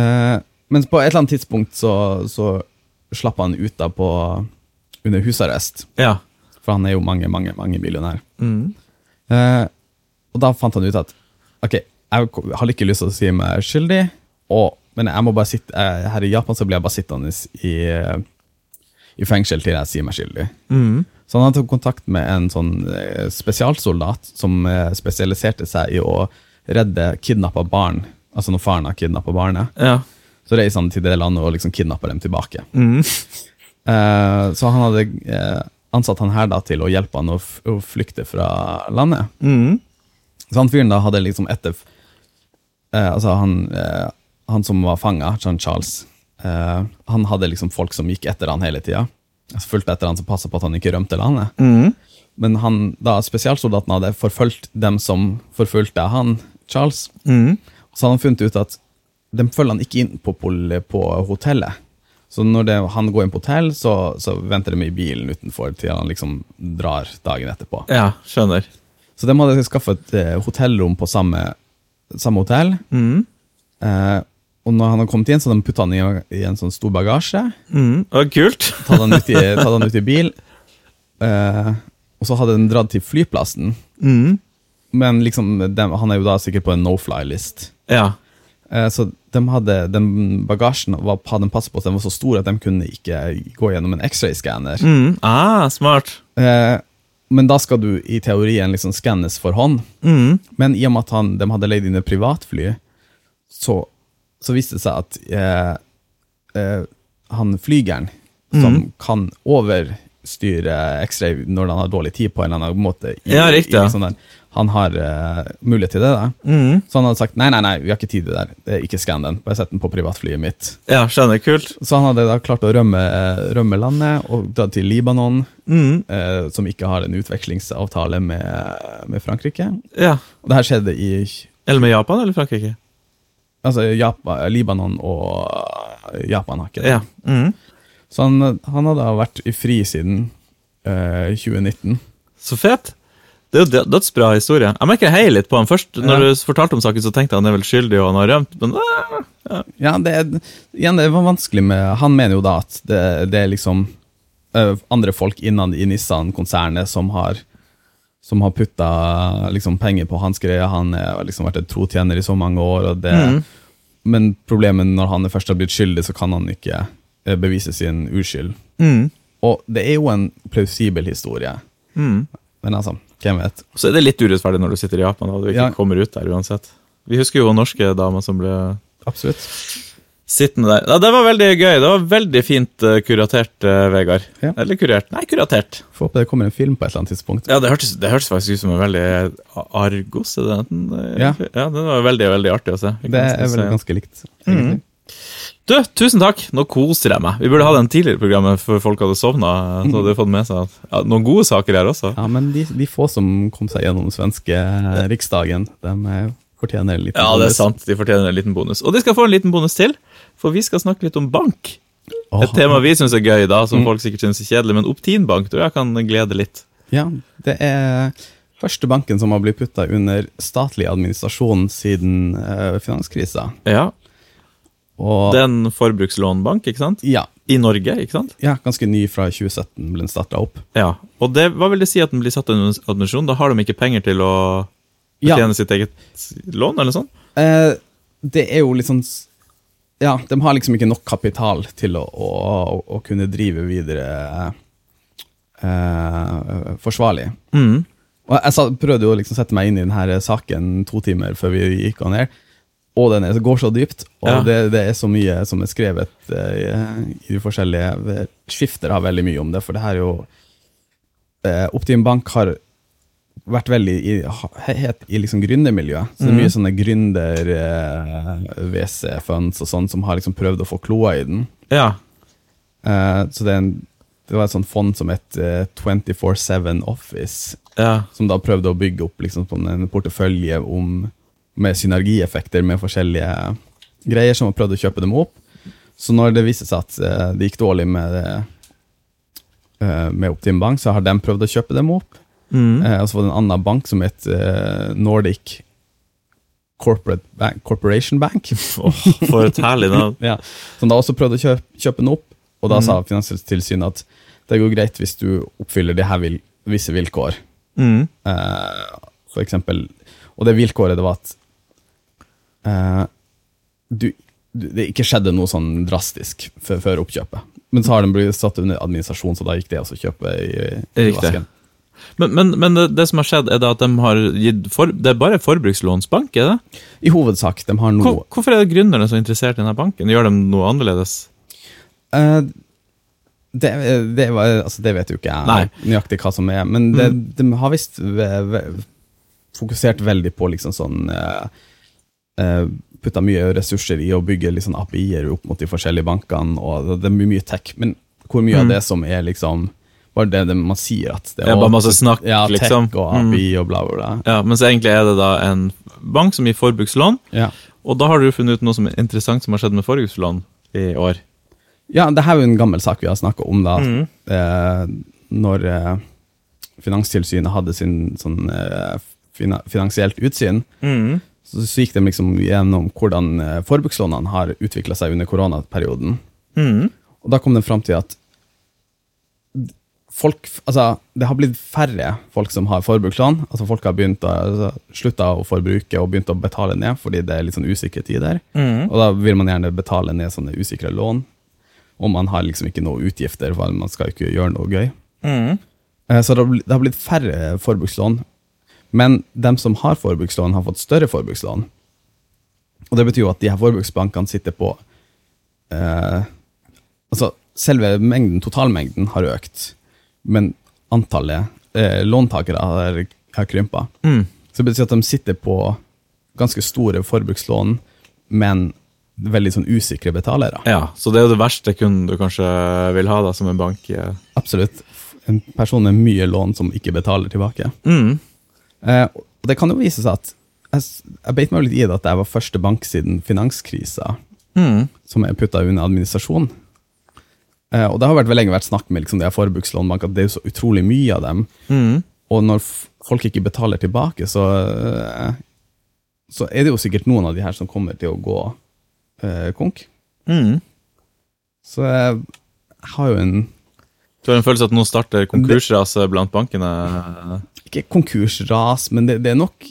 Eh, men på et eller annet tidspunkt så, så slapp han ut da på under husarrest, Ja. for han er jo mange, mange, mange millionær. Mm. Eh, og da fant han ut at ok, jeg har ikke lyst til å si meg skyldig, og, men jeg må bare sitte, her i Japan så blir jeg bare sittende i, eh, i fengsel til jeg sier meg skyldig. Mm. Så han tok kontakt med en sånn eh, spesialsoldat som eh, spesialiserte seg i å redde kidnappa barn, altså når faren har kidnappa barnet. Ja. Så reiser han til det landet og liksom kidnapper dem tilbake. Mm. Uh, [LAUGHS] så han hadde uh, ansatt han her da til å hjelpe han å, å flykte fra landet. Mm. Så han fyren da hadde liksom etter uh, Altså han, han som var fanga, John Charles, eh, han hadde liksom folk som gikk etter han hele tida. Altså, fulgte etter han som passa på at han ikke rømte landet. Mm. Men han, da spesialsoldaten hadde forfulgt dem som forfulgte han, Charles, Mm. så hadde han funnet ut at de følger han ikke inn på, på hotellet. Så når det, han går inn på hotell, så, så venter de i bilen utenfor til han liksom drar dagen etterpå. Ja, skjønner. Så de hadde skaffet eh, hotellrom på samme, samme hotell. Mm. Eh, og når han hadde kommet inn, så de putta han i, i en sånn stor bagasje. Mm. var kult. [LAUGHS] Tatt han ut i, tatt han ut i bil. Eh, og så hadde de dratt til flyplassen. Mm. Men liksom, de, han er jo da sikkert på en no-fly-list. Ja. Eh, Så de hadde, den bagasjen var, hadde de passet på at den var så stor at de kunne ikke gå gjennom en X-ray-skanner. Mm. Ah, smart. Eh, men da skal du i teorien liksom skannes for hånd. Mm. Men i og med at han, de hadde leid inn et privatfly, så, så viste det seg at eh, eh, han flygeren, som mm. kan overstyre X-ray når han har dårlig tid på en eller annen måte, i, Ja, riktig, ja. sånn han har eh, mulighet til det. Mm. Så han hadde sagt nei, nei, nei, vi har ikke tid til det der. Er ikke skann den. Bare sett den på privatflyet mitt. Ja, skjønner. Kult. Så han hadde da klart å rømme, rømme landet og dra til Libanon, Mm. eh, som ikke har en utvekslingsavtale med, med Frankrike. Ja. Og det her skjedde i Eller med Japan eller Frankrike? Altså Japan, Libanon og Japan. har ikke det. Ja. Mm. Så han, han hadde vært i fri siden eh, 2019. Så fet. Det er jo dødsbra historie. Jeg merker jeg heier litt på han først. Når Ja. du fortalte om saken, så tenkte jeg han er vel skyldig og han har rømt. Men ah, Ja, det, er- igjen, det var vanskelig med Han mener jo da at det, det er liksom uh, andre folk innad i Nissan-konsernet som har som har putta liksom, penger på hans greie. Han har liksom vært en trotjener i så mange år. Og det, mm. Men problemet når han først har blitt skyldig, så kan han ikke eh, bevise sin uskyld. mm. Og det er jo en plausibel historie, Mm. men altså, hvem vet? Så er det litt urettferdig når du sitter i Japan og du ikke Ja. kommer ut der uansett. Vi husker jo norske damer som ble Absolutt. Sittende der. Ja, det var veldig gøy. Det var veldig fint uh, kuratert, uh, Vegard. Ja. Eller kurert. Nei, kuratert. Får håpe det kommer en film på et eller annet tidspunkt. Ja, det hørtes, det hørtes faktisk ut som en veldig Argos, er det den? eh, Ja. ja, den var veldig, veldig artig å se. Det er vel ganske likt. Egentlig. Du, tusen takk. Nå koser jeg meg. Vi burde ha den tidligere program før folk hadde sovna. Så hadde de fått med seg ja, noen gode saker her også. Ja, men de, de få som kom seg gjennom den svenske eh, riksdagen, de fortjener en liten bonus. Ja, det er sant. De fortjener en liten bonus. Og de skal få en liten bonus til, for vi skal snakke litt om bank. Et tema vi syns er gøy, da, som folk sikkert syns er kjedelig, men Optinbank tror jeg kan glede litt. Ja, det er første banken som har blitt putta under statlig administrasjon siden uh, finanskrisa. Ja, Og Det er en forbrukslånbank, ikke sant? ja, I Norge, ikke sant? ja, ganske ny fra 2017 ble den starta opp. Ja. Og det, hva vil det si at den blir satt under administrasjon? Da har de ikke penger til å Ja, sitt eget lån, eller sånn? eh, det er jo litt sånn Ja, de har liksom ikke nok kapital til å, å, å, kunne drive videre eh, forsvarlig. Mm. Og jeg sa, prøvde jo å liksom sette meg inn i denne saken to timer før vi gikk on air. Og den er, går så dypt, og Ja. det, det er så mye som er skrevet eh, i de forskjellige Skifter har veldig mye om det, for det her er jo eh, Optim Bank har vært veldig i, het i liksom gründermiljøet. Så det er mye sånne gründer-WC-funds og sånn som har liksom prøvd å få kloa i den. Ja. Eh, så det, en, det var et sånt fond som het eh, 24-7 Office, Ja. som da prøvde å bygge opp liksom på en portefølje om, med synergieffekter med forskjellige greier, som har prøvd å kjøpe dem opp. Så når det viste seg at eh, det gikk dårlig med, eh, med Optim Bank, så har de prøvd å kjøpe dem opp. Mm. Eh, og så var det en annen bank som het eh, Nordic Corporate Bank, Corporation Bank. [LAUGHS] oh, for et herlig navn. [LAUGHS] Ja, som da også prøvde å kjøpe, kjøpe den opp, og da mm. sa Finanstilsynet at det går greit hvis du oppfyller de her vil, visse vilkår. Mm. Eh, for eksempel, og det vilkåret det var at eh, du, du, det ikke skjedde noe sånn drastisk før, før oppkjøpet. Men så har den blitt satt under administrasjon, så da gikk det også kjøpe i, i vasken. Men, men, men det, det som har skjedd, er det at de har gitt for, Det er bare forbrukslånsbank, er det? I hovedsak, de har noe Hvor, hvorfor er det gründerne så interessert i denne banken? Gjør de noe annerledes? Uh, det, det, var, altså det vet jo ikke jeg Nei. nøyaktig hva som er, men det, de har visst fokusert veldig på liksom sånn uh, Putta mye ressurser i å bygge liksom API-er opp mot de forskjellige bankene, og det er mye tech. Men hvor mye av Mm. det som er liksom bare det, det man sier at det er bare masse snakk, ja, liksom. og og Mm. Og bla, bla, bla. Ja, Mens egentlig er det da en bank som gir forbrukslån, Ja. og da har du funnet ut noe som er interessant som har skjedd med forbrukslån i år. Ja, det her er jo en gammel sak vi har snakka om, da. Mm. Eh, når eh, Finanstilsynet hadde sin sånn eh, fina, finansielt utsyn, Mm. så, så gikk de liksom gjennom hvordan eh, forbrukslånene har utvikla seg under koronaperioden. Mm. Og da kom de fram til at folk Altså, det har blitt færre folk som har forbrukslån. Altså Folk har begynt å altså, slutta å forbruke og begynt å betale ned fordi det er litt sånn usikre tider. Mm. Og da vil man gjerne betale ned sånne usikre lån. Og man har liksom ikke noe utgifter, for man skal ikke gjøre noe gøy. Mm. Eh, Så det har det har blitt færre forbrukslån. Men dem som har forbrukslån, har fått større forbrukslån. Og det betyr jo at de her forbruksbankene sitter på eh, Altså, selve mengden, totalmengden har økt, men antallet eh, låntakere har, har krympa. Mm. Så det betyr at de sitter på ganske store forbrukslån, men veldig sånn usikre betalere. Ja, så det er jo det verste kunden du kanskje vil ha da, som en bank. eh. Absolutt. En person med mye lån som ikke betaler tilbake. Mm. Eh, og det kan jo vise seg at jeg, jeg beit meg litt i det at jeg var første bank siden finanskrisa Mm. som er putta under administrasjon. Eh, og det har vært lenge vært snakk med liksom, de her forbrukslånbankene, at det er så utrolig mye av dem. Mm. Og når folk ikke betaler tilbake, så, eh, så er det jo sikkert noen av de her som kommer til å gå eh, konk. Mm. Så jeg har jo en Du har en følelse at nå starter konkursraset blant bankene? ikke konkursras, men det, det er nok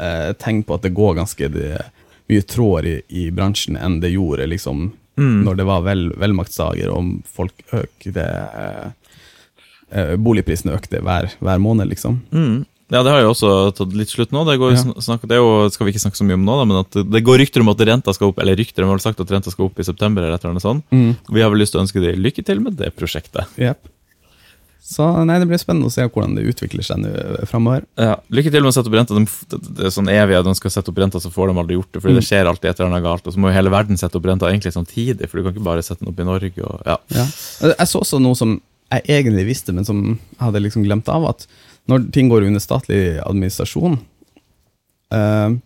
eh, tegn på at det går ganske det, mye tråder i, i bransjen enn det gjorde liksom Mm. når det var vel, velmaktsdager og folk økte eh, eh, Boligprisene økte hver, hver måned, liksom. Mm. Ja, det har jo også tatt litt slutt nå. Det, går, Ja. snak, det er jo, skal vi ikke snakke så mye om nå, da, men at det- går rykter om at renta skal opp, eller rykter sagt at renta skal opp i september, eller et eller annet sånt. Vi har vel lyst til å ønske deg lykke til med det prosjektet. Jep. Så nei, det blir spennende å se hvordan det utvikler seg nå framover. Ja, lykke til med å sette opp renta. De, det, er sånn evig at de skal sette opp renta, så får de aldri gjort det, fordi det skjer alltid et eller annet galt. Og så må jo hele verden sette opp renta egentlig samtidig, for du kan ikke bare sette den opp i Norge. Og, ja. Ja. Jeg så også noe som jeg egentlig visste, men som jeg hadde liksom glemt av, at når ting går under statlig administrasjon, eh,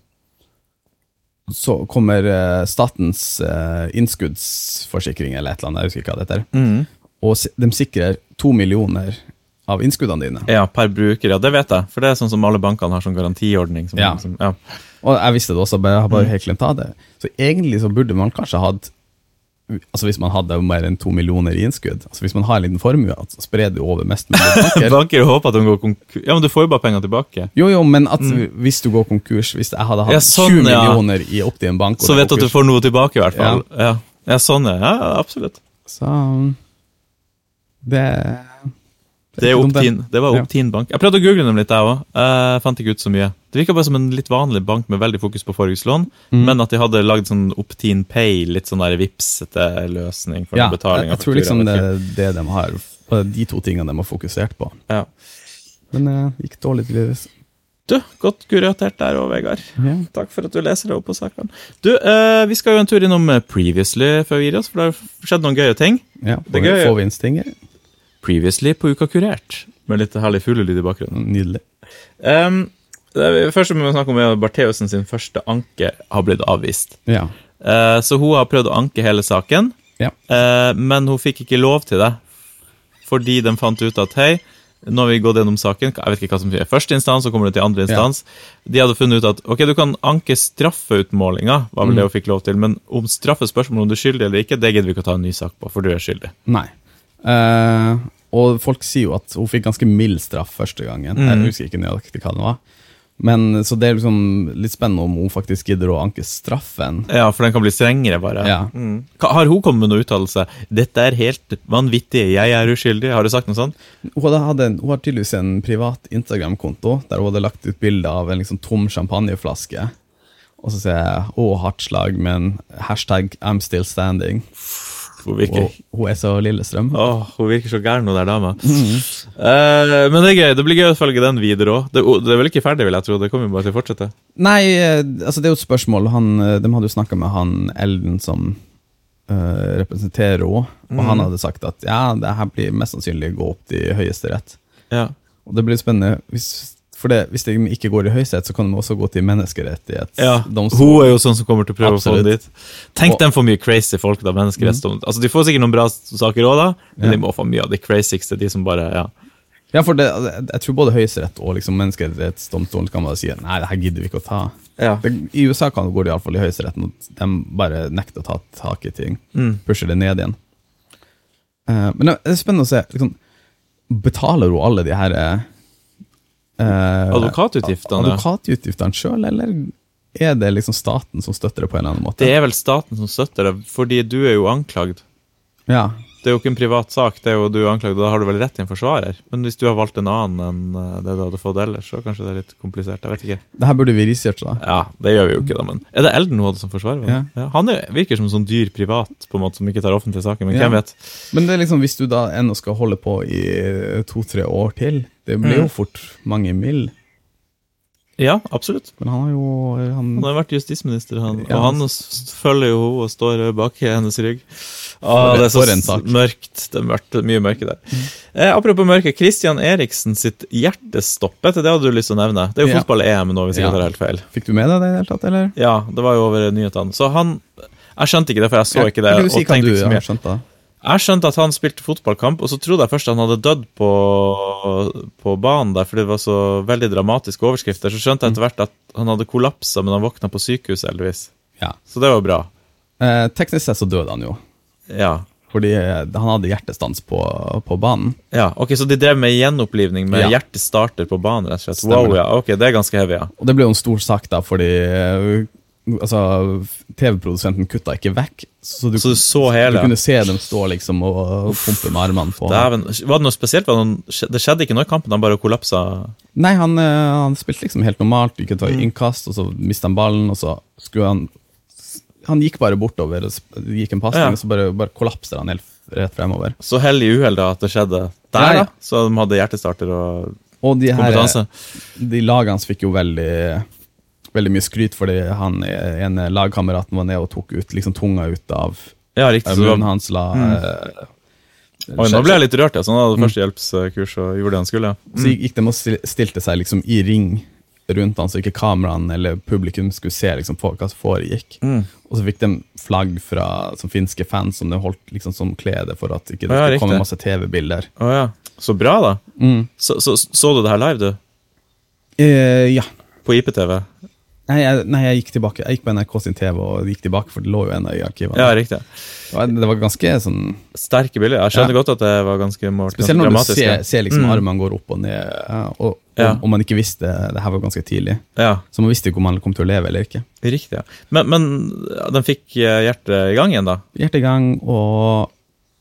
så kommer eh, statens eh, innskuddsforsikring eller et eller annet, jeg husker ikke hva det heter, Mm. Og de sikrer to millioner av innskuddene dine. ja, per bruker, ja, det vet jeg. For det er sånn som alle bankene har sånn garantiordning. Som, Ja. som, ja. Og jeg visste det også, bare, jeg har bare helt glemt av det. Så egentlig så burde man kanskje hatt Altså Hvis man hadde mer enn to millioner i innskudd, altså hvis man har en liten formue, altså spre det over mest mulig [LAUGHS] banker. Banker håper at de går konkurs. Ja, men du får jo bare penger tilbake. Jo, jo, men at hvis du går konkurs Hvis jeg hadde hatt Mm. Ja, sånn, 20 ja. millioner i en Bank Så vet du at du får noe tilbake, i hvert fall. Ja, ja. sånn, ja. ja absolutt. Så um, Det Det, Optin, det var. Optin bank. Jeg prøvde å google dem litt, jeg òg. Uh, fant ikke ut så mye. Det virka bare som en litt vanlig bank med veldig fokus på forbrukslån, Mm. men at de hadde lagd sånn Optin Pay, litt sånn der vipsete løsning for Ja, betaling. jeg, jeg tror liksom det er det de har det de to tingene de har fokusert på. Ja. Men det gikk dårlig til tydeligvis. Du, godt kuratert der òg, Vegard. Ja. Takk for at du leser deg opp på sakene. Du, eh, vi skal jo en tur innom eh, Previously før vi gir oss, for det har skjedd noen gøye ting. Ja, Det gøy. Får vi inn stinger? Previously på Uka kurert, med litt herlig fuglelyd i bakgrunnen. Nydelig. Um, det første vi må snakke om er at Bartheussen sin første anke har blitt avvist. Ja. Uh, så hun har prøvd å anke hele saken, Ja. uh, men hun fikk ikke lov til det. Fordi de fant ut at hei, nå har vi gått gjennom saken, jeg vet ikke hva som er første instans, så kommer det til andre instans. De hadde funnet ut at ok, du kan anke straffeutmålinga, var vel det hun fikk lov til, men om straffespørsmålet om du er skyldig eller ikke, det gidder vi ikke å ta en ny sak på, for du er skyldig. Nei. Eh, og folk sier jo at hun fikk ganske mild straff første gangen. Mm. Jeg husker ikke nøyaktig hva det var. Men Så det er liksom litt spennende om hun faktisk gidder å anke straffen. Ja, for den kan bli strengere, bare. Ja. Mm. Har hun kommet med noen uttalelse? 'Dette er helt vanvittig, jeg er uskyldig'? Har du sagt noe sånt? Hun, en, har tydeligvis en privat Instagram-konto der hun hadde lagt ut bilde av en liksom tom champagneflaske. Og så sier jeg 'Å, hardt slag', men hashtag 'I'm still standing'. Hun virker, Og hun er så Lillestrøm. Åh, hun virker så gæren, hun der dama. Eh, men det er gøy. Det blir gøy å følge den videre òg. Det, det er vel ikke ferdig, vil jeg tro. Det kommer jo bare til å fortsette. Nei, eh, altså det er jo et spørsmål. Han, eh, de hadde jo snakka med han Elden som uh, representerer henne, og han hadde sagt at ja, det her blir mest sannsynlig gå opp til Høyesterett. Ja. Og det blir spennende, hvis, for det, hvis de ikke går i Høyesterett, så kan de også gå til menneskerettighetsdomstolen. Ja. Hun er jo sånn som kommer til å prøve å få dem dit. Tenk Og- dem for mye crazy folk, da. mm. Altså, de får sikkert noen bra saker òg, da, men Ja. de må få mye av de crazyste. De som bare Ja. Ja, for det, jeg tror både Høyesterett og liksom menneskerettighetsdomstolen kan bare si at nei, det her gidder vi ikke å ta. Det, I USA kan det gå iallfall i Høyesteretten, og de bare nekter å ta tak i ting. Mm. Pusher det ned igjen. Uh, men det er spennende å se. Liksom, betaler hun alle de her eh, Advokatutgiftene. Advokatutgiftene sjøl, eller er det liksom staten som støtter det på en eller annen måte? Det er vel staten som støtter det, fordi du er jo anklagd. Ja. Det er jo ikke en privat sak, det er jo du er anklagd, og da har du vel rett til en forsvarer. Men hvis du har valgt en annen enn eh, det du hadde fått ellers, så kanskje det er litt komplisert. Jeg vet ikke. Det her burde vi researche, da. Ja, det gjør vi jo ikke, da, men Er det Elden hadde som forsvarer? Ja. Ja. Han er, virker som en sånn dyr privat, på en måte, som ikke tar offentlige saker, men Ja. hvem vet? Men det er liksom, hvis du da ennå skal holde på i to-tre år til, det blir jo Mm. fort mange mill. Ja, absolutt. Men han har jo han, Han har vært justisminister, han. Ja, og han følger jo henne og står bak hennes rygg. Ah, det er så mørkt. Det er mye mørke der. Eh, apropos mørke, Christian Eriksen sitt hjertestoppet, det hadde du lyst til å nevne. Det er jo Ja. fotball-EM nå, hvis jeg Ja. tar helt feil. Fikk du med deg det i det hele tatt, eller? Ja, det var jo over nyhetene. Så han Jeg skjønte ikke det, for jeg så ikke det. Jeg, jeg si og tenkte ikke så mye. Jeg skjønte at han spilte fotballkamp, og så trodde jeg først han hadde dødd på, på banen der, fordi det var så veldig dramatiske overskrifter. Så skjønte jeg etter hvert at han hadde kollapsa, men han våkna på sykehuset, heldigvis. Ja. Så det var bra. Eh, teknisk sett så døde han jo, Ja. fordi eh, han hadde hjertestans på, på banen. ja. Ok, så de drev med gjenopplivning med Ja. hjertestarter på banen, rett og slett. Stemmer Wow, ja. Ok, det er ganske heavy, ja. Og det ble jo en stor sak, da, fordi eh, altså, TV-produsenten kutta ikke vekk. Så du, Så du så du kunne se dem stå liksom og pumpe med armene på Dæven. Var det noe spesielt? Det, noen, det skjedde ikke noe i kampen, han bare kollapsa? Nei, han, eh, han spilte liksom helt normalt, gikk ta Mm. innkast, og så mista han ballen, og så skulle han Han gikk bare bortover, gikk en pasning, Ja. og så bare, bare kollapser han helt rett fremover. Så hell i uhell da at det skjedde der, Ja, ja. Så de hadde hjertestarter og Og de her. De lagene fikk jo veldig Veldig mye skryt fordi han ene lagkameraten var nede og tok ut liksom tunga ut av Ja, riktig. av munnen hans. La, Mm. eh, oi, nå ble jeg litt rørt, ja. Så han hadde Mm. førstehjelpskurs og gjorde det han skulle. ja. Så gikk de og stilte seg liksom i ring rundt han, så ikke kameraene eller publikum skulle se liksom på hva som foregikk. Mm. Og så fikk de flagg fra som finske fans som de holdt liksom som klede for at ikke det Ja, skulle riktig. komme masse TV-bilder. Oh, ja. Så bra, da. Så, så, så du det her live, du? Eh, ja. På IPTV? Nei jeg, nei, jeg gikk tilbake. Jeg gikk på NRK sin TV og gikk tilbake, for det lå jo ennå i arkivene. Ja, riktig. Det var- Det var ganske sånn Sterke bilder. Jeg skjønner Ja. godt at det var ganske målt. Spesielt når du ser, ser liksom Mm. armene går opp og ned, og, og, Ja. og man ikke visste det her var ganske tidlig. Ja, Så man visste ikke om man kom til å leve eller ikke. riktig. ja. Men, men den fikk eh, hjertet i gang igjen, da? Hjertet i gang, og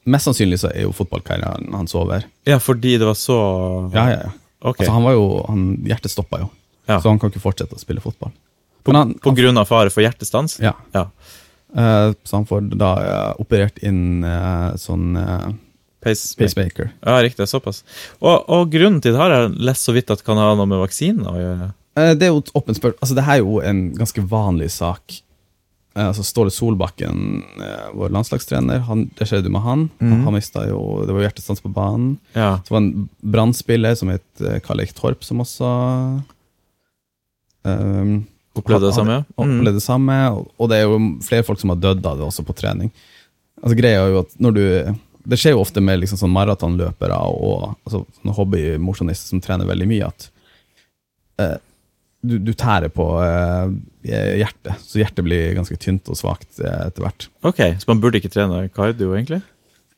mest sannsynlig så er jo fotballkarrieren hans over. Ja, fordi det var så Ja, ja, ja. Okay. Altså, han var jo, han, hjertet stoppa jo, Ja. så han kan ikke fortsette å spille fotball. På, han, på grunn av fare for hjertestans? ja, Ja. Uh, så han får da uh, operert inn uh, sånn eh, Pace Pacemaker. Ja, riktig. Såpass. Og, og grunnen til det har jeg lest så vidt at kan ha noe med vaksinen å gjøre. Det er jo et åpent spørsmål. Altså, det her er jo en ganske vanlig sak. Altså, Ståle Solbakken, vår landslagstrener, han, det skjedde jo med han. Mm. Han mista jo Det var hjertestans på banen. Ja. Så var det en brannspiller som het Karl Eik Torp, som også um, Opplevde det samme? ja. Mm. opplevde det samme. Og, det er jo flere folk som har dødd av det også på trening. Altså Greia er jo at når du Det skjer jo ofte med liksom sånn maratonløpere og altså, sånne hobbymosjonister som trener veldig mye, at eh, du, du tærer på eh, hjertet. Så hjertet blir ganske tynt og svakt eh, etter hvert. Ok, så man burde ikke trene kardio, egentlig?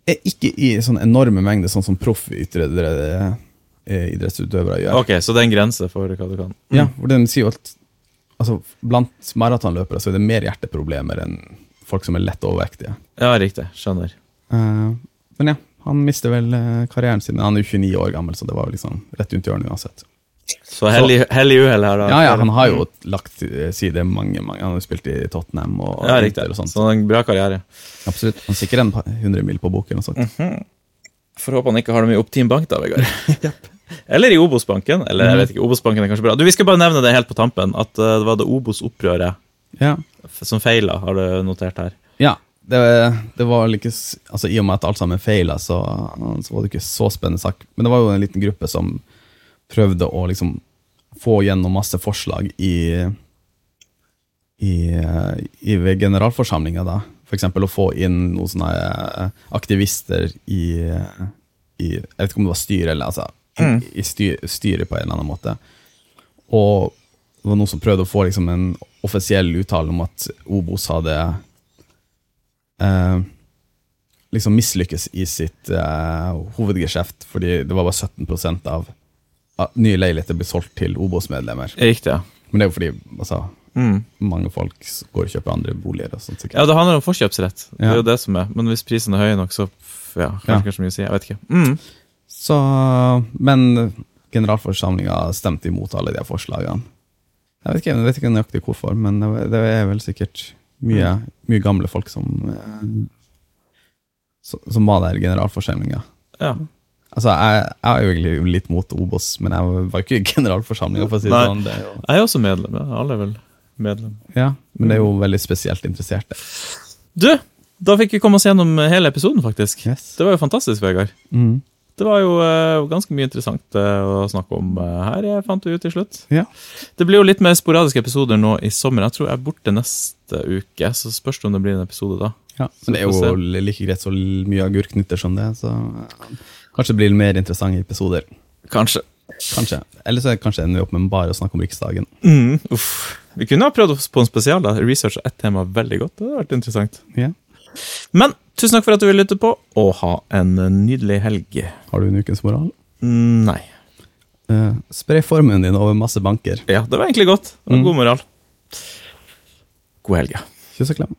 Eh, Ikke i sånn enorme mengder, sånn som proff proffidrettsutøvere gjør. Ok, så det er en grense for hva du kan. Mm. Ja, for den sier jo at altså, blant maratonløpere så er det mer hjerteproblemer enn folk som er lett overvektige. Ja, riktig. Skjønner. Uh, men ja, han mister vel eh, karrieren sin. Han er jo 29 år gammel, så det var liksom rett rundt hjørnet uansett. Så hell i uhell her, da. Ja, ja, han har jo lagt til side mange, mange Han har jo spilt i Tottenham og, Ja, riktig. Og sånt. Så en bra karriere. Absolutt. Han sikrer en pa- 100 mil på boken eller noe sånt. Får håpe han ikke har det mye Optim Bank, da, Vegard. [LAUGHS] Eller i Obos-banken. Eller jeg vet ikke, Obos-banken er kanskje bra. Du, Vi skal bare nevne det helt på tampen, at eh, det var det Obos-opprøret Ja. som feila, har du notert her. ja. Det, det var vel ikke Altså I og med at alt sammen feila, så, så var det ikke så spennende sak. Men det var jo en liten gruppe som prøvde å liksom få gjennom masse forslag i, i, i ved generalforsamlinga, da. Eksempel å få inn noen sånne eh, aktivister i, i Jeg vet ikke om det var styret eller altså, Mm. i styr, styret på en eller annen måte. Og det var noen som prøvde å få liksom, en offisiell uttale om at Obos hadde eh, liksom mislykkes i sitt eh, hovedgeskjeft, fordi det var bare 17 av, av nye leiligheter ble solgt til Obos-medlemmer. Riktig. Men det er jo fordi altså, Mm. mange folk går og kjøper andre boliger. og sånt. sikkert. Ja, det handler om forkjøpsrett. Det er jo det som er. Men hvis prisen er høy nok, så ja, kanskje Ja. kanskje mye å si. Jeg vet ikke. Mm. Så, men generalforsamlinga stemte imot alle de forslagene. Jeg vet ikke, jeg vet ikke nøyaktig hvorfor, men det er vel sikkert mye, mye gamle folk som, som, var der i generalforsamlinga. Ja. Altså, jeg, jeg er jo egentlig litt mot Obos, men jeg var ikke i generalforsamlinga, for å si det sånn. Det er jo, Jeg er også medlem. ja. Alle er vel medlem. ja, men det er jo veldig spesielt interesserte. Du, da fikk vi komme oss gjennom hele episoden, faktisk. Yes. Det var jo fantastisk, Vegard. Mm. Det var jo uh, ganske mye interessant uh, å snakke om uh, her, jeg fant vi ut til slutt. Ja. Det blir jo litt mer sporadiske episoder nå i sommer. Jeg tror jeg er borte neste uke, så spørs det om det blir en episode da. ja. Men det er jo like greit så mye agurknytter som det, så kanskje det blir mer interessante episoder. Kanskje. Kanskje. Eller så kanskje ender vi opp med bare å snakke om Riksdagen. Mm, uff. Vi kunne ha prøvd oss på en spesial. da. Researcha ett tema veldig godt. Det hadde vært interessant. Ja. Men tusen takk for at du ville lytte på, og ha en nydelig helg. Har du en ukens moral? Mm, Nei. Uh, spre formuen din over masse banker. Ja, det var egentlig godt. Det var Mm. God moral. God helg. ja. Kyss og klem.